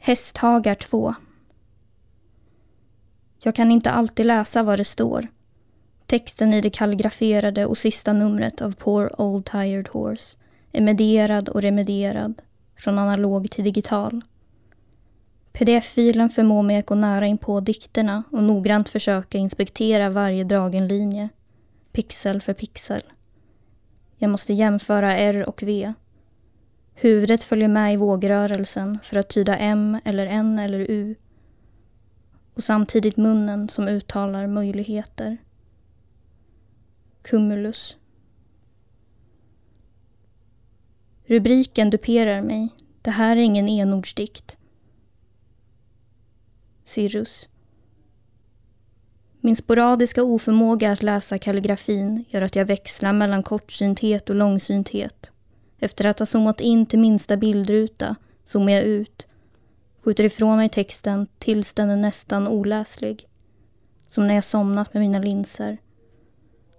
Hästhagar 2. Jag kan inte alltid läsa vad det står. Texten i det kalligraferade och sista numret av Poor Old Tired Horse är medierad och remedierad, från analog till digital. Pdf-filen förmår mig att gå nära in på dikterna och noggrant försöka inspektera varje dragen linje, pixel för pixel. Jag måste jämföra R och V. Huvudet följer med i vågrörelsen för att tyda M eller N eller U. Och samtidigt munnen som uttalar möjligheter. Cumulus. Rubriken duperar mig. Det här är ingen enordsdikt. Cirrus. Min sporadiska oförmåga att läsa kalligrafin gör att jag växlar mellan kortsynthet och långsynthet. Efter att ha zoomat in till minsta bildruta zoomar jag ut, skjuter ifrån mig texten tills den är nästan oläslig. Som när jag somnat med mina linser.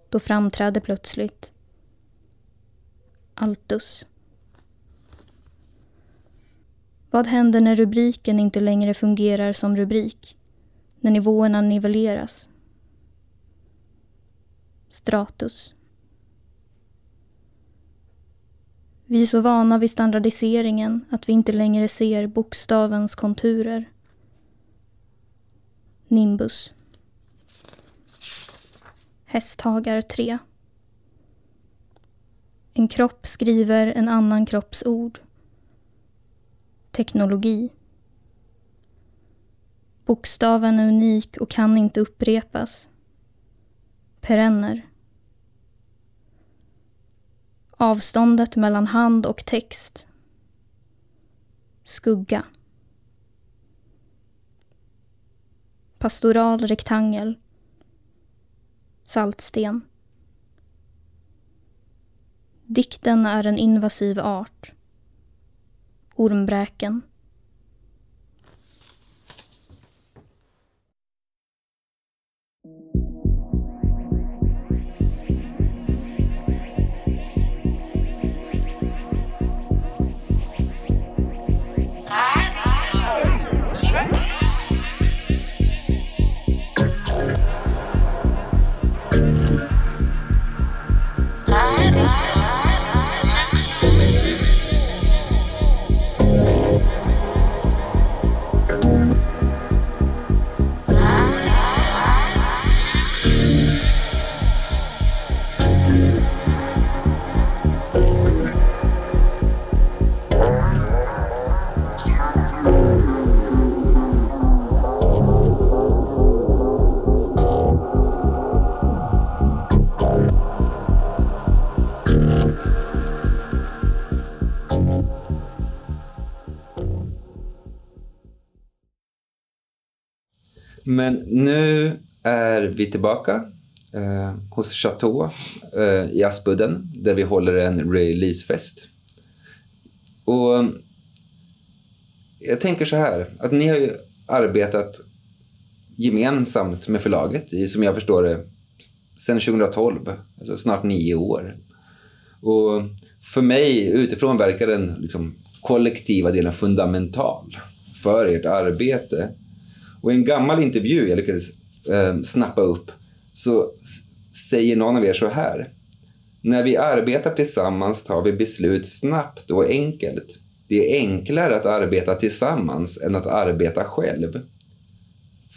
Då framträder plötsligt Altus. Vad händer när rubriken inte längre fungerar som rubrik? När nivåerna nivelleras? Stratus. Vi är så vana vid standardiseringen att vi inte längre ser bokstavens konturer. Nimbus. Hästhagar 3. En kropp skriver en annan kropps ord. Teknologi. Bokstaven är unik och kan inte upprepas. Perenner. Avståndet mellan hand och text. Skugga. Pastoral rektangel. Saltsten. Dikten är en invasiv art. Ormbräken. Right? Men nu är vi tillbaka eh, hos Chateau eh, i Aspudden där vi håller en releasefest. Och jag tänker så här, att ni har ju arbetat gemensamt med förlaget i, som jag förstår det, sedan 2012, alltså snart nio år. Och för mig utifrån verkar den liksom, kollektiva delen fundamental för ert arbete. Och i en gammal intervju jag lyckades eh, snappa upp så säger någon av er så här. När vi arbetar tillsammans tar vi beslut snabbt och enkelt. Det är enklare att arbeta tillsammans än att arbeta själv.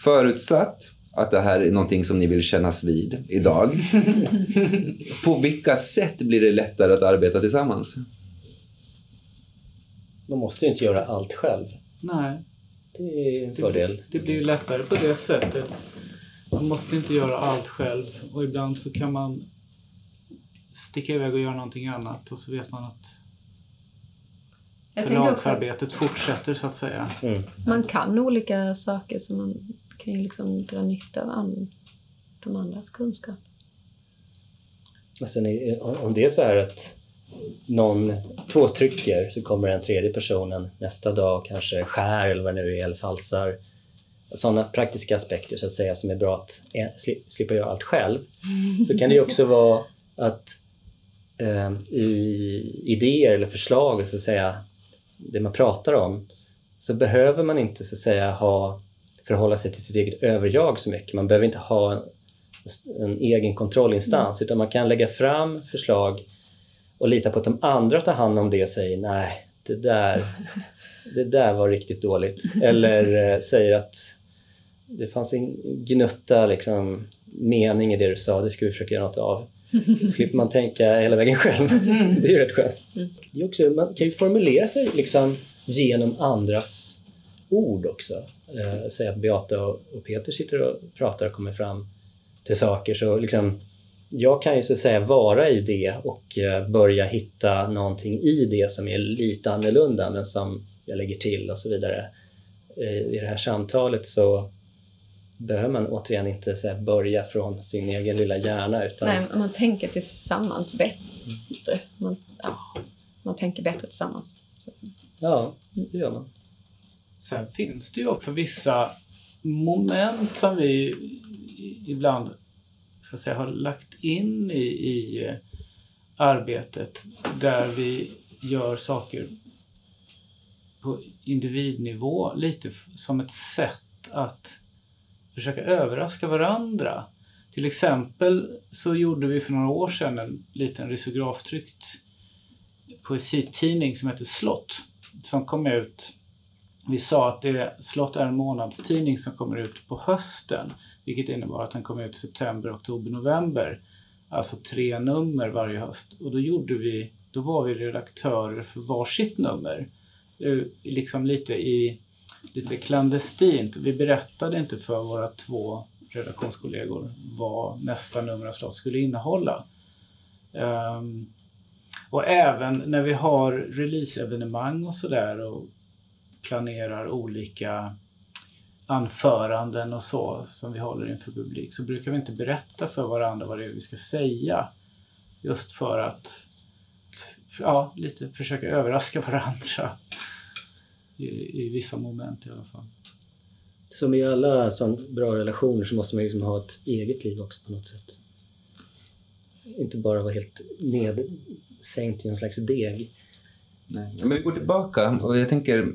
Förutsatt att det här är någonting som ni vill kännas vid idag. [LAUGHS] På vilka sätt blir det lättare att arbeta tillsammans? Man måste ju inte göra allt själv. Nej. Det är en Det fördel. blir, det blir ju lättare på det sättet. Man måste inte göra allt själv och ibland så kan man sticka iväg och göra någonting annat och så vet man att förlagsarbetet fortsätter så att säga. Man kan olika saker så man kan ju liksom dra nytta av an, de andras kunskap. Men sen är, om det är så här att någon, två trycker så kommer den tredje personen nästa dag och kanske skär eller vad det nu är, eller falsar. Sådana praktiska aspekter så att säga som är bra att sli, slippa göra allt själv. [LAUGHS] Så kan det ju också vara att eh, i idéer eller förslag, så att säga, det man pratar om, så behöver man inte så att säga ha, förhålla sig till sitt eget överjag så mycket. Man behöver inte ha en, en egen kontrollinstans utan man kan lägga fram förslag och lita på att de andra tar hand om det och säger nej, det där, [LAUGHS] det där var riktigt dåligt. Eller eh, säger att det fanns en gnutta liksom, mening i det du sa, det ska vi försöka göra något av. [LAUGHS] slipper man tänka hela vägen själv. det är ju rätt skönt. Det är också, man kan ju formulera sig liksom genom andras ord också. Eh, säg att Beata och Peter sitter och pratar och kommer fram till saker. Så liksom, jag kan ju så att säga vara i det och eh, börja hitta någonting i det som är lite annorlunda men som jag lägger till och så vidare. Eh, I det här samtalet så behöver man återigen inte så här, börja från sin egen lilla hjärna utan Nej, man tänker tillsammans bättre. Man, ja, man tänker bättre tillsammans. Ja, det gör man. Sen finns det ju också vissa moment som vi ibland ska säga, har lagt in i, i eh, arbetet där vi gör saker på individnivå lite som ett sätt att försöka överraska varandra. Till exempel så gjorde vi för några år sedan en liten risograftryckt poesitidning som heter Slott som kom ut vi sa att det, Slott är en månadstidning som kommer ut på hösten, vilket innebar att den kom ut i september, oktober, november. Alltså tre nummer varje höst. Och då gjorde vi, då var vi redaktörer för varsitt nummer. Liksom lite i, lite klandestint. Vi berättade inte för våra två redaktionskollegor vad nästa nummer av Slott skulle innehålla. Um, och även när vi har releaseevenemang och sådär och planerar olika anföranden och så som vi håller inför publik så brukar vi inte berätta för varandra vad det är vi ska säga. Just för att ja, lite försöka överraska varandra i, i vissa moment i alla fall. Som i alla sån bra relationer så måste man liksom ha ett eget liv också på något sätt. Inte bara vara helt nedsänkt i en slags deg. Nej. Men vi går tillbaka och jag tänker,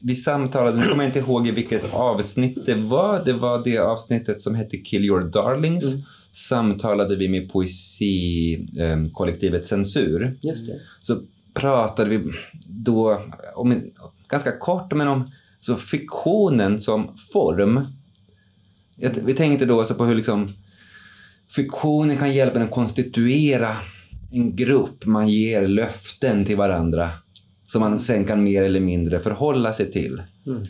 vi samtalade, nu kommer jag inte ihåg i vilket avsnitt det var. Det var det avsnittet som hette Kill your darlings. Mm. Samtalade vi med poesikollektivet Censur. Just det. Så pratade vi då om en, ganska kort men om så fiktionen som form. Jag, vi tänkte då alltså på hur liksom fiktionen kan hjälpa en att konstituera en grupp. Man ger löften till varandra som man sen kan mer eller mindre förhålla sig till. Mm.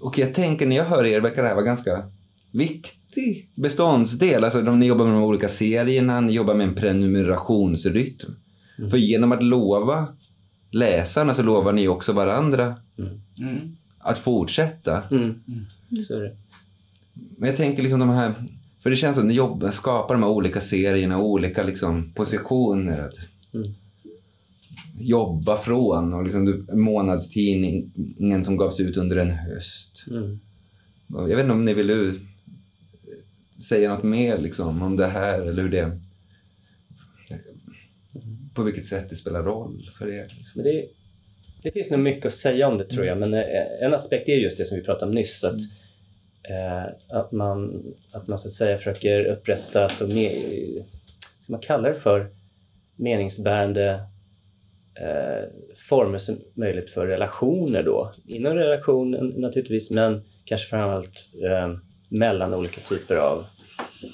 Och jag tänker när jag hör er verkar det här vara ganska viktig beståndsdel. Alltså de, ni jobbar med de olika serierna, ni jobbar med en prenumerationsrytm. För genom att lova läsarna så lovar ni också varandra Mm. att fortsätta. Mm. Så är det. Men jag tänker liksom de här, för det känns som att ni jobbar, skapar de här olika serierna, olika liksom positioner. Att Mm. Jobba från och liksom månadstidningen som gavs ut under en höst. Mm. Jag vet inte om ni vill säga något mer liksom, om det här eller hur det... På vilket sätt det spelar roll för er. Liksom. Men det, det finns nog mycket att säga om det tror jag, men eh, en aspekt är just det som vi pratade om nyss. Att, eh, att, man, att man så att säga försöker upprätta så me, ska man kalla det för meningsbärande eh, former som möjligt för relationer då. Inom relationen naturligtvis, men kanske framförallt eh, mellan olika typer av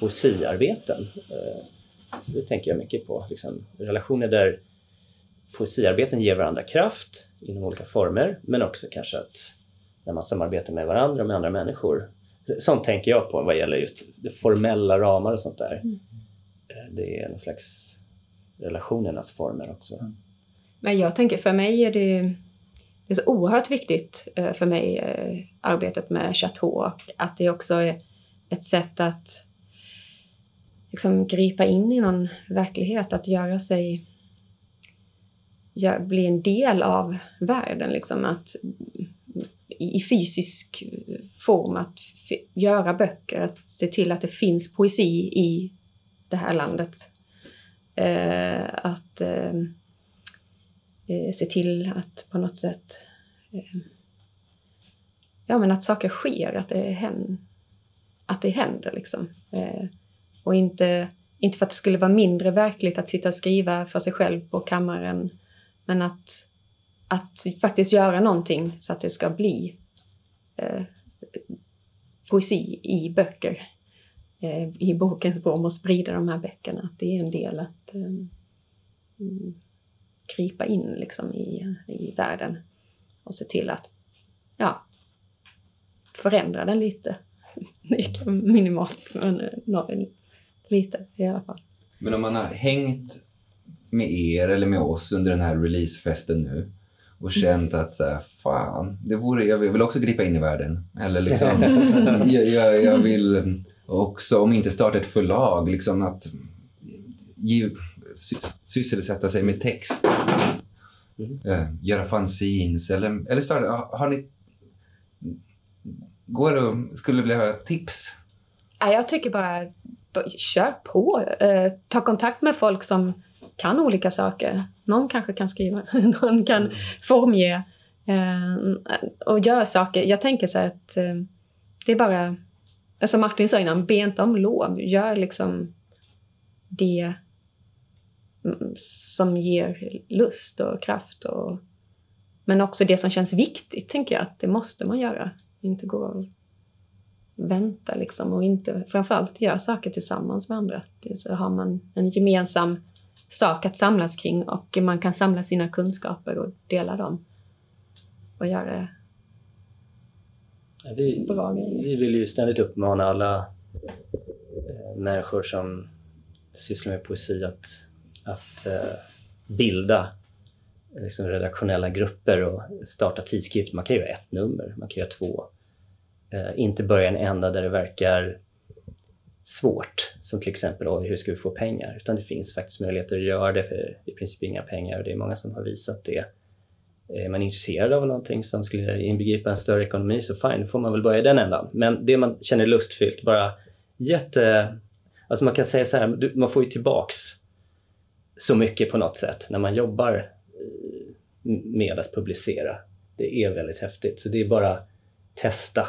poesiarbeten. Eh, det tänker jag mycket på. Liksom, relationer där poesiarbeten ger varandra kraft inom olika former, men också kanske att när man samarbetar med varandra och med andra människor. Sånt tänker jag på vad gäller just det formella ramar och sånt där. Eh, Det är någon slags relationernas former också. Men jag tänker, för mig är det, det är så oerhört viktigt eh, för mig, eh, arbetet med Chateau, och att det också är ett sätt att liksom gripa in i någon verklighet, att göra sig bli en del av världen, liksom att i i fysisk form, att f- göra böcker, att se till att det finns poesi i det här landet. Eh, att eh, eh, se till att på något sätt eh, ja, men att saker sker, att det, händer, att det händer. Liksom. Eh, och inte, inte för att det skulle vara mindre verkligt att sitta och skriva för sig själv på kammaren, men att, att faktiskt göra någonting så att det ska bli eh, poesi i böcker, eh, i bokens form och sprida de här böckerna. Att det är en del att eh, mm, gripa in liksom i, i världen och se till att ja, förändra den lite. [LAUGHS] Minimalt, men eh, nå- lite i alla fall. Men om man har hängt med er eller med oss under den här releasefesten nu och känt att så här, fan, det vore, jag vill också gripa in i världen. Eller liksom, [LAUGHS] jag, jag, jag vill också, om inte starta ett förlag, liksom att ge, sysselsätta sig med text. Eh, göra fanzines eller, eller starta, har, har ni... Går det skulle vilja höra tips? Ja, jag tycker bara, bara kör på. Eh, ta kontakt med folk som kan olika saker. Någon kanske kan skriva, [LAUGHS] någon kan formge eh, och göra saker. Jag tänker så här att det är bara, som Martin sa innan, be inte om lov. Gör liksom det mm, som ger lust och kraft. Och, men också det som känns viktigt, tänker jag att det måste man göra. Inte gå och vänta liksom och inte, framförallt göra saker tillsammans med andra. Så har man en gemensam sak att samlas kring och man kan samla sina kunskaper och dela dem. Och göra Vi, Bra grejer. vi vill ju ständigt uppmana alla eh, människor som sysslar med poesi att, att eh, bilda liksom redaktionella grupper och starta tidskrifter. Man kan göra ett nummer, man kan göra två. Eh, inte börja en enda där det verkar svårt, som till exempel oj, hur ska vi få pengar? Utan det finns faktiskt möjligheter att göra det för i princip inga pengar och det är många som har visat det. Eh, är man intresserad av någonting som skulle inbegripa en större ekonomi så fine, då får man väl börja i den ändan. Men det man känner är lustfyllt, bara jätte... Alltså man kan säga så här, man får ju tillbaks så mycket på något sätt när man jobbar eh, med att publicera. Det är väldigt häftigt. Så det är bara testa.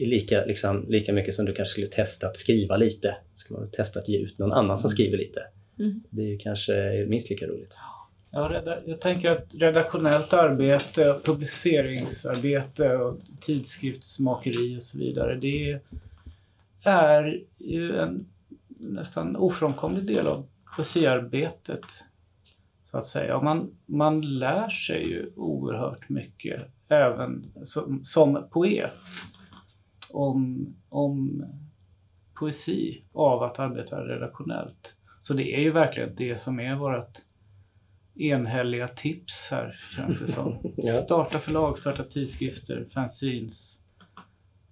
Lika, liksom, lika mycket som du kanske skulle testa att skriva lite. Ska man testa att ge ut någon annan som skriver lite. Mm. Det är kanske minst lika roligt. Ja, jag tänker att redaktionellt arbete, publiceringsarbete och tidskriftsmakeri och så vidare, det är ju en nästan ofrånkomlig del av poesiarbetet. Så att säga. Och man, man lär sig ju oerhört mycket även som, som poet om, om poesi av att arbeta redaktionellt. Så det är ju verkligen det som är vårt enhälliga tips här känns det som. [LAUGHS] Ja. Starta förlag, starta tidskrifter, fanzines,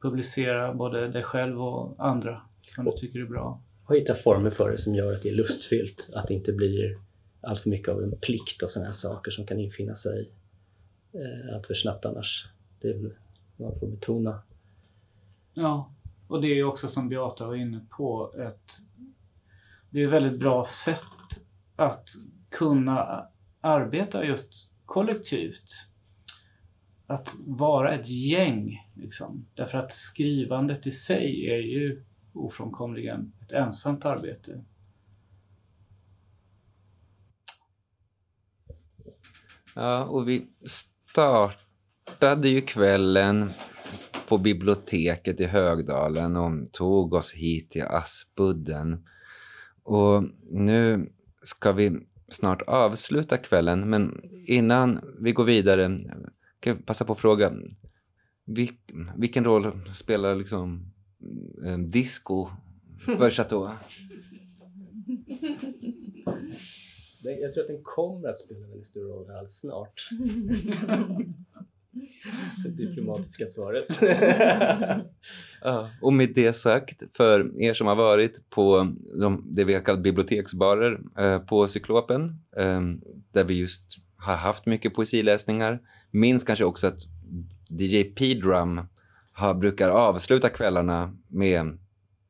publicera både dig själv och andra som du tycker är bra. Och hitta former för det som gör att det är lustfyllt. Att det inte blir allt för mycket av en plikt och sådana här saker som kan infinna sig eh, allt för snabbt annars. Det är vad man får betona. Ja, och det är ju också som Beata var inne på ett det är ett väldigt bra sätt att kunna arbeta just kollektivt. Att vara ett gäng. Liksom. Därför att skrivandet i sig är ju ofrånkomligen ett ensamt arbete. Ja, och vi startade ju kvällen på biblioteket i Högdalen och tog oss hit till Aspudden. Och nu ska vi snart avsluta kvällen, men innan vi går vidare kan jag passa på att fråga vilken roll spelar liksom eh, disco för Chateau? Jag tror att den kommer att spela väldigt stor roll alls snart. Det diplomatiska svaret. Ja, och med det sagt, för er som har varit på de, det vi har kallat biblioteksbarer eh, på Cyklopen, eh, där vi just har haft mycket poesiläsningar, minns kanske också att DJ P-Drum brukar avsluta kvällarna med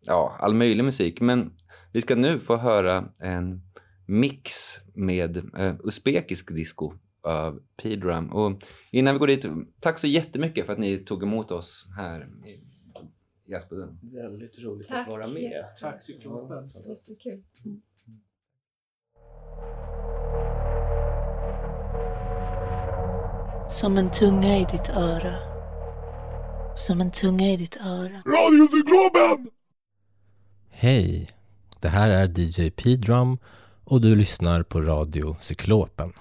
ja, all möjlig musik. Men vi ska nu få höra en mix med eh, uzbekisk disco av P-Drum. Och innan vi går dit, tack så jättemycket för att ni tog emot oss här i, Aspudden. Väldigt roligt Tack. att vara med. Tack Cyklopen. Ja, Det är så kul. Som en tunga i ditt öra. Som en tunga i ditt öra. Radiocyklopen! Hej! Det här är DJ P-Drum och du lyssnar på Radio Cyklopen.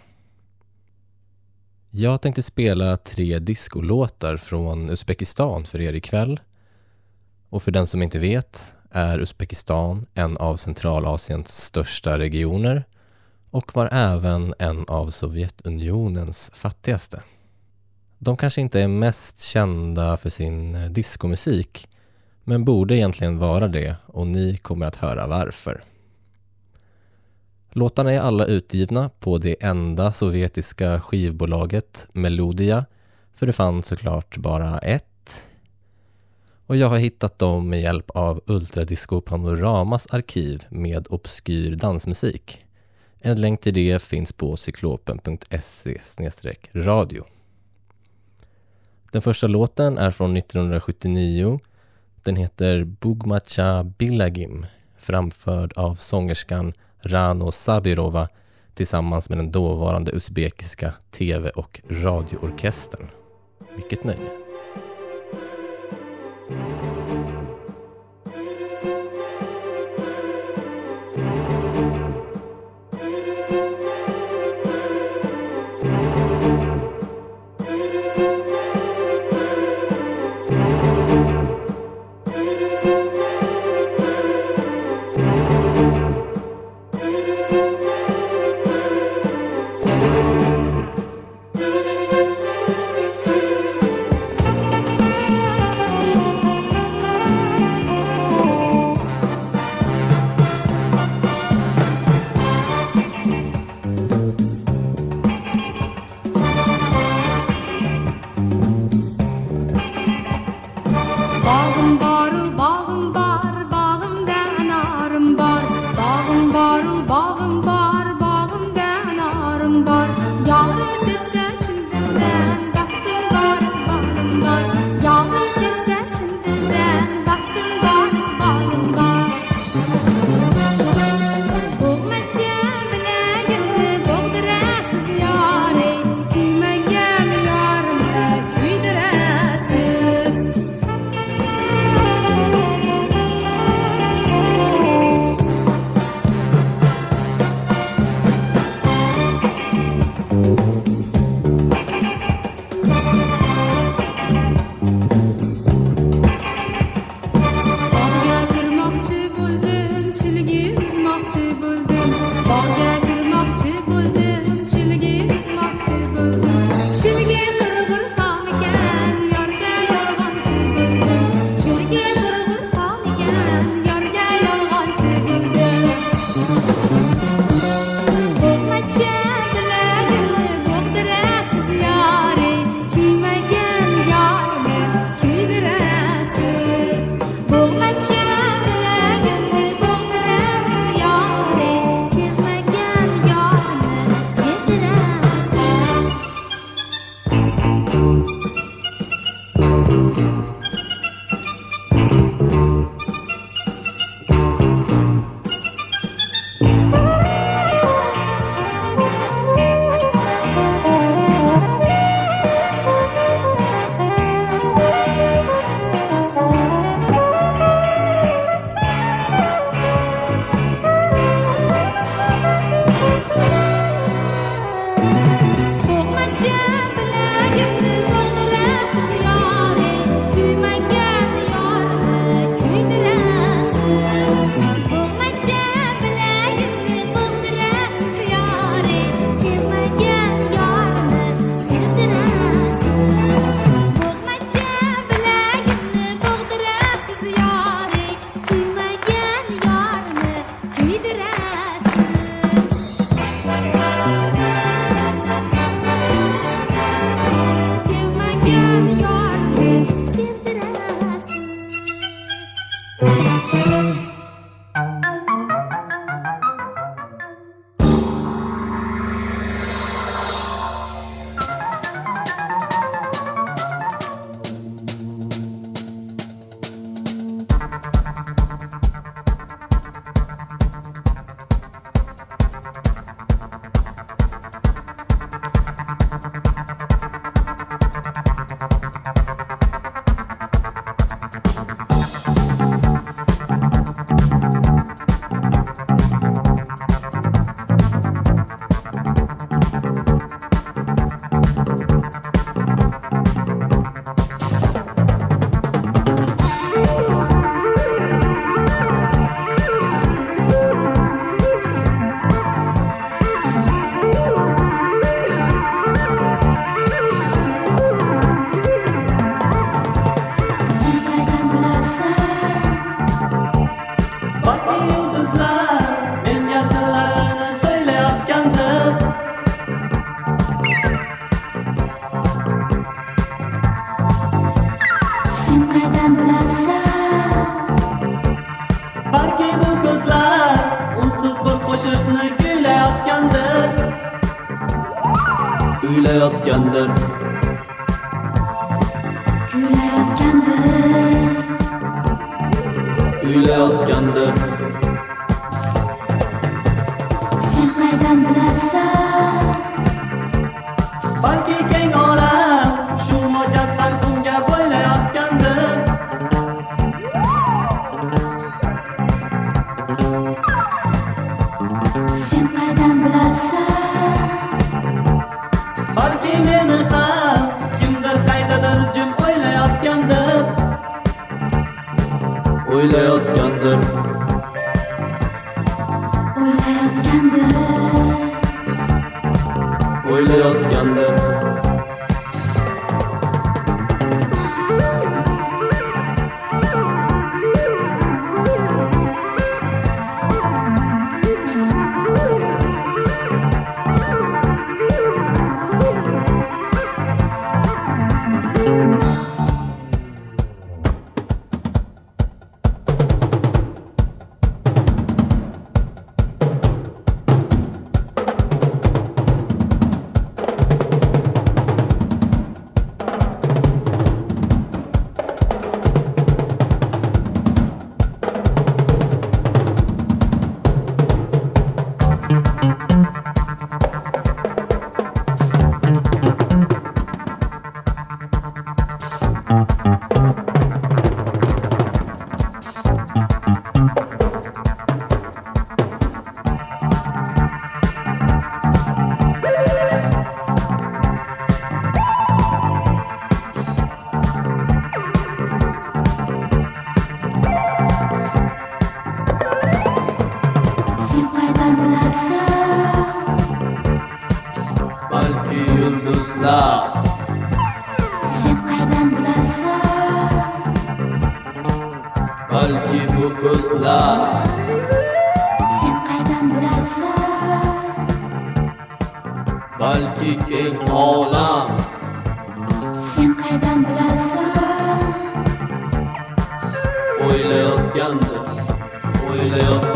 Jag tänkte spela tre discolåtar från Uzbekistan för er ikväll. Och för den som inte vet är Uzbekistan en av Centralasiens största regioner och var även en av Sovjetunionens fattigaste. De kanske inte är mest kända för sin diskomusik men borde egentligen vara det och ni kommer att höra varför. Låtarna är alla utgivna på det enda sovjetiska skivbolaget Melodia, för det fanns såklart bara ett. Och jag har hittat dem med hjälp av Ultradisco Panoramas arkiv med obskyr dansmusik. En länk till det finns på cyklopen.se radio. Den första låten är från 1979 den heter Bugmacha Bilagim, framförd av sångerskan Rano Sabirova tillsammans med den dåvarande uzbekiska tv och radioorkestern. Mycket nöje. asla sen qaydan bilasan balki keng olam sen qaydan bilasan o'ylayotgandir o'ylayotgan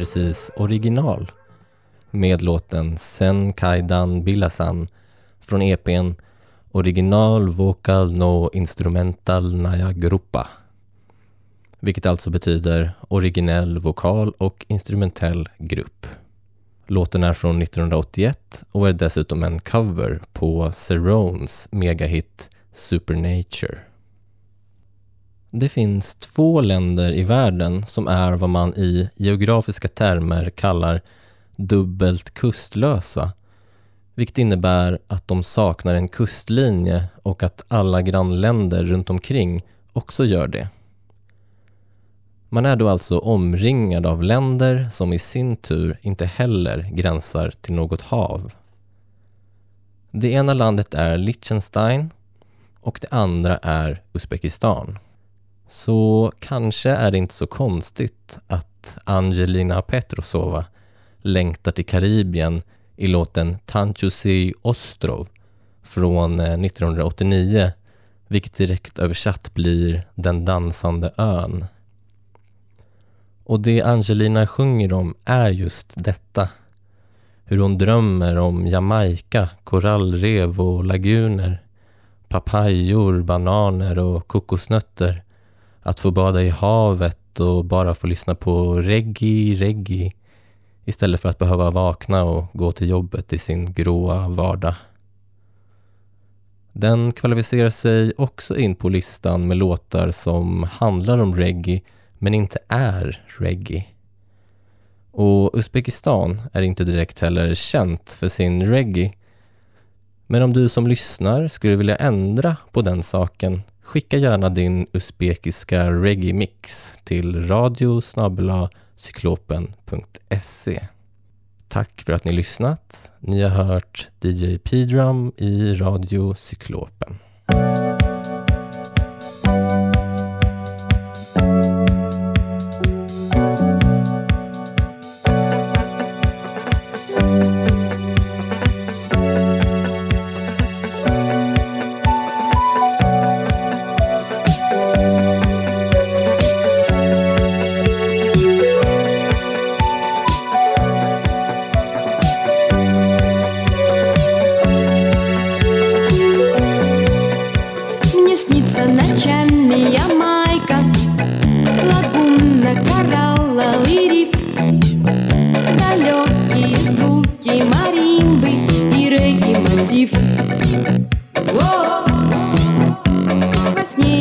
precis original med låten Sen Kaidan Bilasan från EPn Original Vocal No Instrumental Naya Gruppa. Vilket alltså betyder originell vokal och instrumentell grupp. Låten är från 1981 och är dessutom en cover på Serones megahit Supernature. Det finns två länder i världen som är vad man i geografiska termer kallar dubbelt kustlösa, vilket innebär att de saknar en kustlinje och att alla grannländer runt omkring också gör det. Man är då alltså omringad av länder som i sin tur inte heller gränsar till något hav. Det ena landet är Liechtenstein och det andra är Uzbekistan. Så kanske är det inte så konstigt att Angelina Petrosova längtar till Karibien i låten Tanchusi Ostrov från eh, 1989, vilket direkt översatt blir Den dansande ön. Och det Angelina sjunger om är just detta. Hur hon drömmer om Jamaica, korallrev och laguner, papayor, bananer och kokosnötter, att få bada i havet och bara få lyssna på reggae, reggae istället för att behöva vakna och gå till jobbet i sin gråa vardag. Den kvalificerar sig också in på listan med låtar som handlar om reggae men inte är reggae. Och Uzbekistan är inte direkt heller känt för sin reggae. Men om du som lyssnar skulle vilja ändra på den saken, skicka gärna din uzbekiska reggae-mix till radio cyklopen.se. Tack för att ni lyssnat. Ni har hört DJ P-Drum i Radio Cyklopen.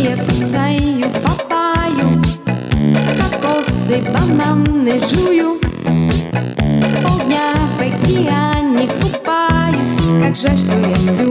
Я кусаю папаю Кокосы, бананы жую. Полдня в океане купаюсь. Как жаль, что я сплю